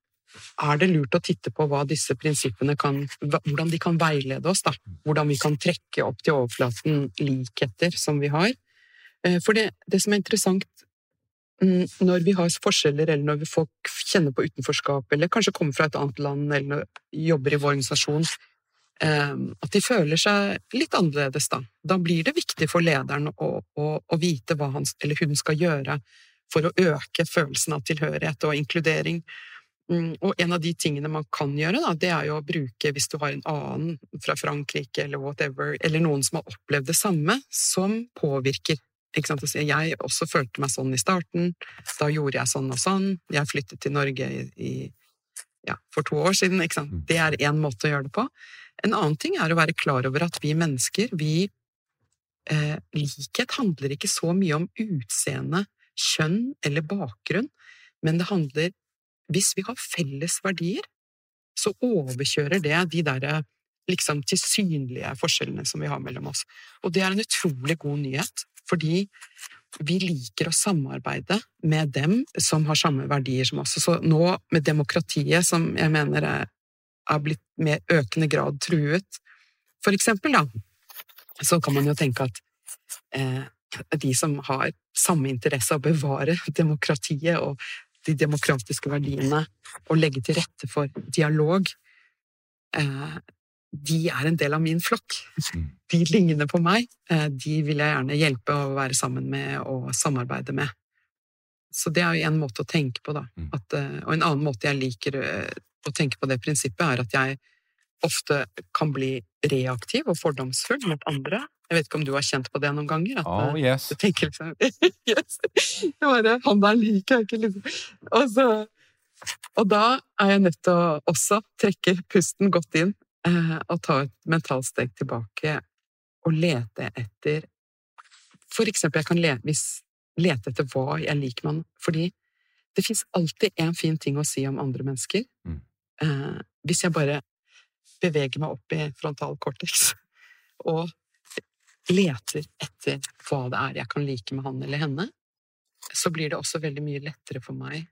er det lurt å titte på disse prinsippene kan, hvordan de kan veilede oss. Da. Hvordan vi kan trekke opp til overflaten likheter som vi har. Eh, For det, det som er interessant mm, når vi har forskjeller, eller når folk kjenner på utenforskap, eller kanskje kommer fra et annet land, eller jobber i vår organisasjon, at de føler seg litt annerledes da. Da blir det viktig for lederen å, å, å vite hva han eller hun skal gjøre for å øke følelsen av tilhørighet og inkludering. Mm, Og en av de tingene man kan gjøre, da, det er jo å bruke, hvis du har en annen fra Frankrike eller whatever, eller noen som har opplevd det samme, som påvirker. Jeg også følte meg sånn i starten, da gjorde jeg sånn og sånn, jeg flyttet til Norge i, i ja, for to år siden. Sant? Det er én måte å gjøre det på. En annen ting er å være klar over at vi mennesker, vi eh, Likhet handler ikke så mye om utseende, kjønn eller bakgrunn, men det handler Hvis vi har felles verdier, så overkjører det de der liksom tilsynlige forskjellene som vi har mellom oss. Og det er en utrolig god nyhet, fordi vi liker å samarbeide med dem som har samme verdier som oss. Så nå med demokratiet, som jeg mener er, er blitt med økende grad truet, for eksempel, da, så kan man jo tenke at eh, de som har samme interesse av å bevare demokratiet og de demokratiske verdiene og legge til rette for dialog, eh, de er en del av min flokk. Mm. De ligner på meg. Eh, de vil jeg gjerne hjelpe å være sammen med og samarbeide med. Så det er jo en måte å tenke på, da. Mm. At, eh, og en annen måte jeg liker eh, å tenke på det prinsippet, er at jeg ofte kan bli reaktiv og fordomsfull mot andre. Jeg vet ikke om du har kjent på det noen ganger? At, Oh, yes. du tenker liksom yes. Jeg bare, Han der liker jeg ikke, liksom. Og, så, og da er jeg nødt til å også trekke pusten godt inn og ta et mentalt steg tilbake og lete etter For eksempel, jeg kan le, hvis, lete etter hva jeg liker med han, fordi det fins alltid en fin ting å si om andre mennesker. Mm. Eh, hvis jeg bare beveger meg opp i frontal cortex og leter etter hva det er jeg kan like med han eller henne, så blir det også veldig mye lettere for meg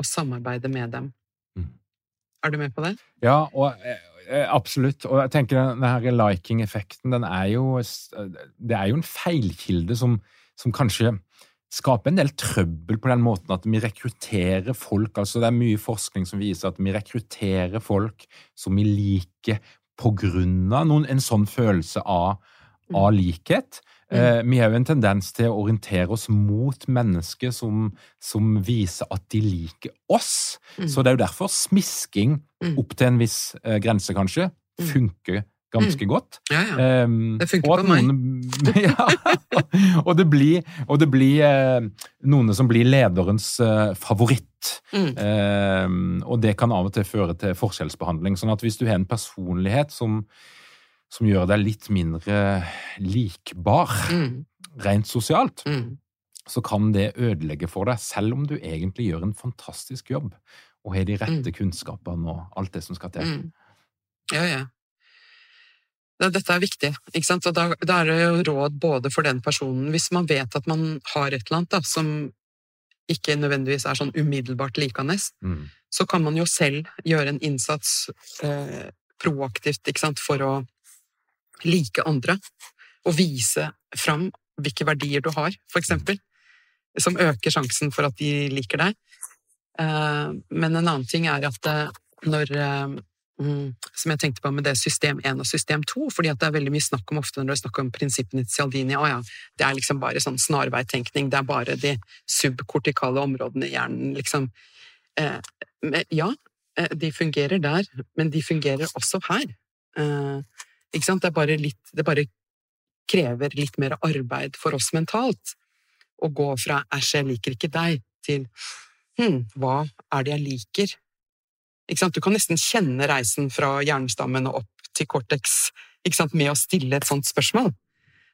å samarbeide med dem. Mm. Er du med på det? Ja, og, eh, absolutt. Og jeg tenker denne liking-effekten, den er jo Det er jo en feilkilde som, som kanskje skaper en del trøbbel på den måten at vi rekrutterer folk. altså Det er mye forskning som viser at vi rekrutterer folk som vi liker på grunn av noen, en sånn følelse av, av likhet. Eh, vi har jo en tendens til å orientere oss mot mennesker som, som viser at de liker oss. Mm. Så det er jo derfor smisking Mm. opp til en viss eh, grense, kanskje, Mm. funker ganske godt. Ja, ja. Um, Det funker på meg. Ja, og det blir, og det blir eh, noen som blir lederens eh, favoritt. Mm. Um, og det kan av og til føre til forskjellsbehandling. Sånn at hvis du har en personlighet som, som gjør deg litt mindre likbar Mm. rent sosialt, Mm. så kan det ødelegge for deg, selv om du egentlig gjør en fantastisk jobb og har de rette kunnskapene og alt det som skal til. Mm. Ja, ja. Dette er viktig, ikke sant? og da, da er det jo råd både for den personen Hvis man vet at man har et eller annet da, som ikke nødvendigvis er sånn umiddelbart likende, Mm. så kan man jo selv gjøre en innsats eh, proaktivt ikke sant? for å like andre, og vise fram hvilke verdier du har, for eksempel, som øker sjansen for at de liker deg. Eh, men en annen ting er at eh, når eh, mm, Som jeg tenkte på med det system 1 og system 2, fordi at det er veldig mye snakk om ofte når det er snakk om prinsippene til Cialdini, å ja, det er liksom bare sånn snarveitenkning, det er bare de subkortikale områdene i hjernen, liksom. Eh, ja, eh, de fungerer der, men de fungerer også her. Eh, ikke sant? Det er bare litt Det bare krever litt mer arbeid for oss mentalt å gå fra 'æsj, jeg liker ikke deg' til hm, hva er det jeg liker? Ikke sant? Du kan nesten kjenne reisen fra hjernestammen og opp til cortex ikke sant? med å stille et sånt spørsmål.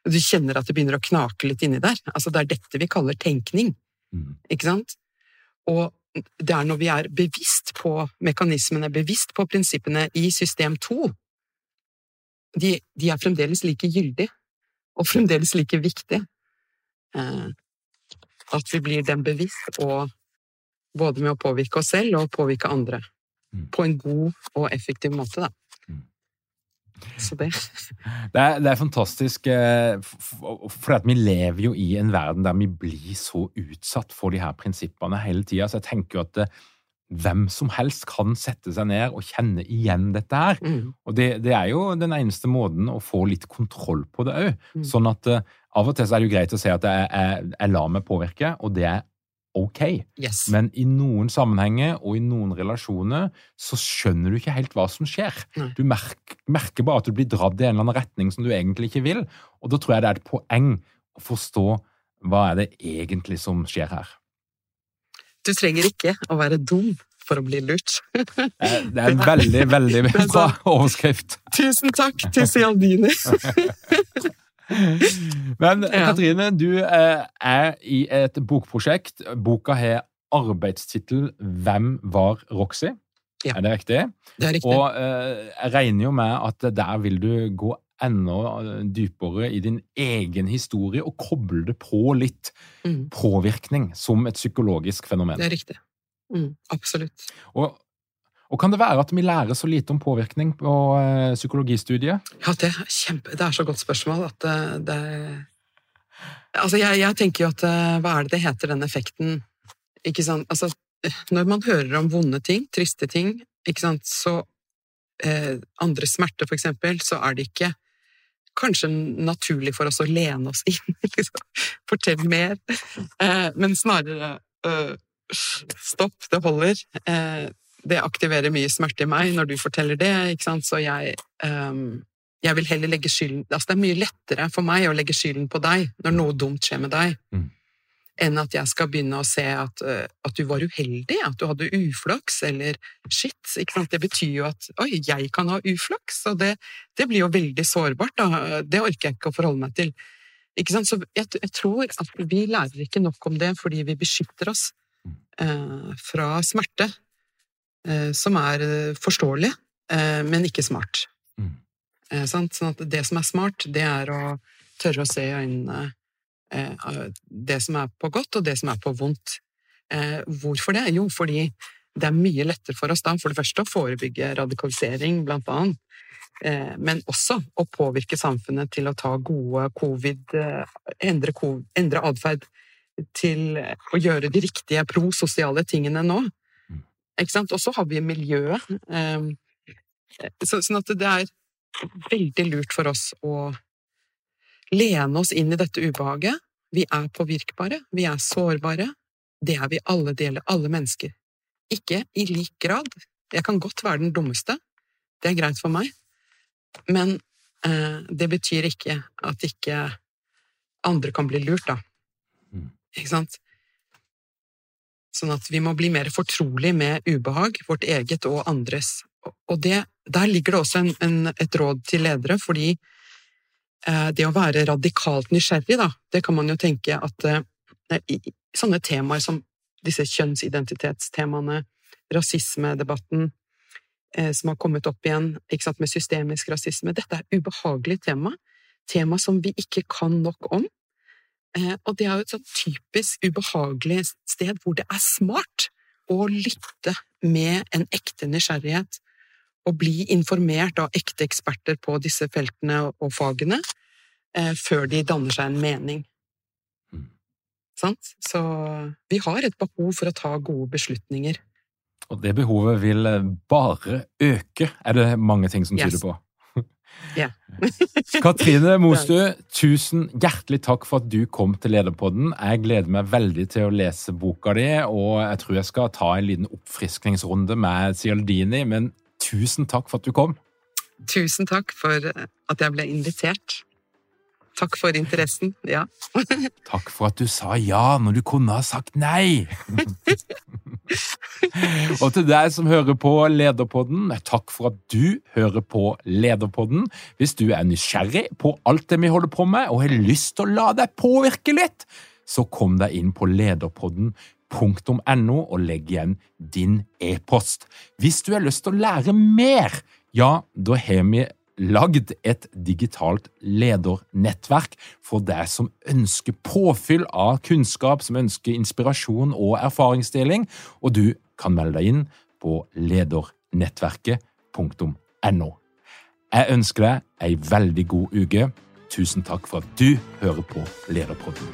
Du kjenner at det begynner å knake litt inni der. Altså, det er dette vi kaller tenkning. Mm. Ikke sant? Og det er når vi er bevisst på mekanismene, bevisst på prinsippene i system 2, de, de er fremdeles like gyldige, og fremdeles like viktige. Eh, at vi blir dem bevisst, og både med å påvirke oss selv og påvirke andre. Mm. På en god og effektiv måte, da. Mm. Så det Det er, det er fantastisk, eh, for at vi lever jo i en verden der vi blir så utsatt for de her prinsippene hele tida. Så jeg tenker jo at eh, hvem som helst kan sette seg ned og kjenne igjen dette her. mm, Og det, det er jo den eneste måten å få litt kontroll på det òg. Mm. Sånn at eh, av og til så er det jo greit å si at jeg, jeg, jeg lar meg påvirke, og det er ok. Yes. Men i noen sammenhenger og i noen relasjoner så skjønner du ikke helt hva som skjer. Nei. Du merker, merker bare at du blir dratt i en eller annen retning som du egentlig ikke vil. Og da tror jeg det er et poeng å forstå hva er det egentlig som skjer her. Du trenger ikke å være dum for å bli lurt. Eh, Det er en veldig, veldig bra overskrift. Tusen takk til Cialdini! Men Ja. Katrine, du eh, er i et bokprosjekt. Boka har arbeidstittel 'Hvem var Roxy'? Ja. Er det riktig? Det er riktig. Og eh, jeg regner jo med at der vil du gå enda eh, dypere i din egen historie og koble det på litt Mm, påvirkning som et psykologisk fenomen. det er riktig. Mm, absolutt. Og, og kan det være at vi lærer så lite om påvirkning på eh, psykologistudiet? Ja, det er, kjempe, det er så godt spørsmål at eh, det Altså, jeg, jeg tenker jo at eh, Hva er det det heter, den effekten? Ikke sant? Altså, når man hører om vonde ting, triste ting, ikke sant, så eh, Andre smerte, for eksempel, så er det ikke kanskje naturlig for oss å lene oss inn. Liksom. Fortell mer. Men snarere eh, Stopp, det holder. Eh, det aktiverer mye smerte i meg når du forteller det, ikke sant, så jeg um, jeg vil heller legge skylden altså Det er mye lettere for meg å legge skylden på deg når noe dumt skjer med deg, mm. enn at jeg skal begynne å se at, uh, at, du var uheldig, at du hadde uflaks, eller shit. ikke sant? Det betyr jo at oi, jeg kan ha uflaks, og det, det blir jo veldig sårbart. Da. Det orker jeg ikke å forholde meg til. Ikke sant? Så jeg, jeg tror at vi lærer ikke nok om det fordi vi beskytter oss uh, fra smerte. Eh, som er eh, forståelig, eh, men ikke smart. Mm. Sånn at det som er smart, det er å tørre å se i øynene det som er på godt, og det som er på vondt. Hvorfor det? Jo, fordi det er mye lettere for oss da, for det første, å forebygge radikalisering, blant annet. Men også å påvirke samfunnet til å ta gode covid Endre, endre atferd til å gjøre de riktige prososiale tingene nå. Ikke sant? Og så har vi miljøet. Ehm, så, sånn at det er veldig lurt for oss å lene oss inn i dette ubehaget. Vi er påvirkbare, vi er sårbare. Det er vi alle deler, alle mennesker. Ikke i lik grad. Jeg kan godt være den dummeste, det er greit for meg, men eh, det betyr ikke at ikke andre kan bli lurt, da. Mm. Ikke sant? Sånn at vi må bli mer fortrolig med ubehag, vårt eget og andres. Og det, der ligger det også en, en, et råd til ledere, fordi eh, det å være radikalt nysgjerrig, da, det kan man jo tenke at eh, i, sånne temaer som disse kjønnsidentitetstemaene, rasismedebatten eh, som har kommet opp igjen sant, med systemisk rasisme, dette er ubehagelig tema. Tema som vi ikke kan nok om. Eh, og det er jo et sånn typisk ubehagelig sted hvor det er smart å lytte med en ekte nysgjerrighet og bli informert av ekte eksperter på disse feltene og fagene eh, før de danner seg en mening. Mm. Sant? Så vi har et behov for å ta gode beslutninger. Og det behovet vil bare øke, er det mange ting som tyder yes. på. Yeah. Katrine Mostu, tusen hjertelig takk for at du kom til Lederpodden. Jeg gleder meg veldig til å lese boka di, og jeg tror jeg skal ta en liten oppfriskningsrunde med Cialdini, men tusen takk for at du kom. Tusen takk for at jeg ble invitert. Takk for interessen, ja. takk for at du sa ja når du kunne ha sagt nei. Og til deg som hører på Lederpodden, takk for at du hører på Lederpodden. Hvis du er nysgjerrig på alt det vi holder på med, og har lyst til å la deg påvirke litt, så kom deg inn på lederpodden.no og legg igjen din e-post. Hvis du har lyst til å lære mer, ja, da har vi lagd et digitalt ledernettverk for deg som ønsker påfyll av kunnskap, som ønsker inspirasjon og erfaringsdeling, og du kan melde deg inn på ledernettverket.no. Jeg ønsker deg ei veldig god uke. Tusen takk for at du hører på Lederpodden.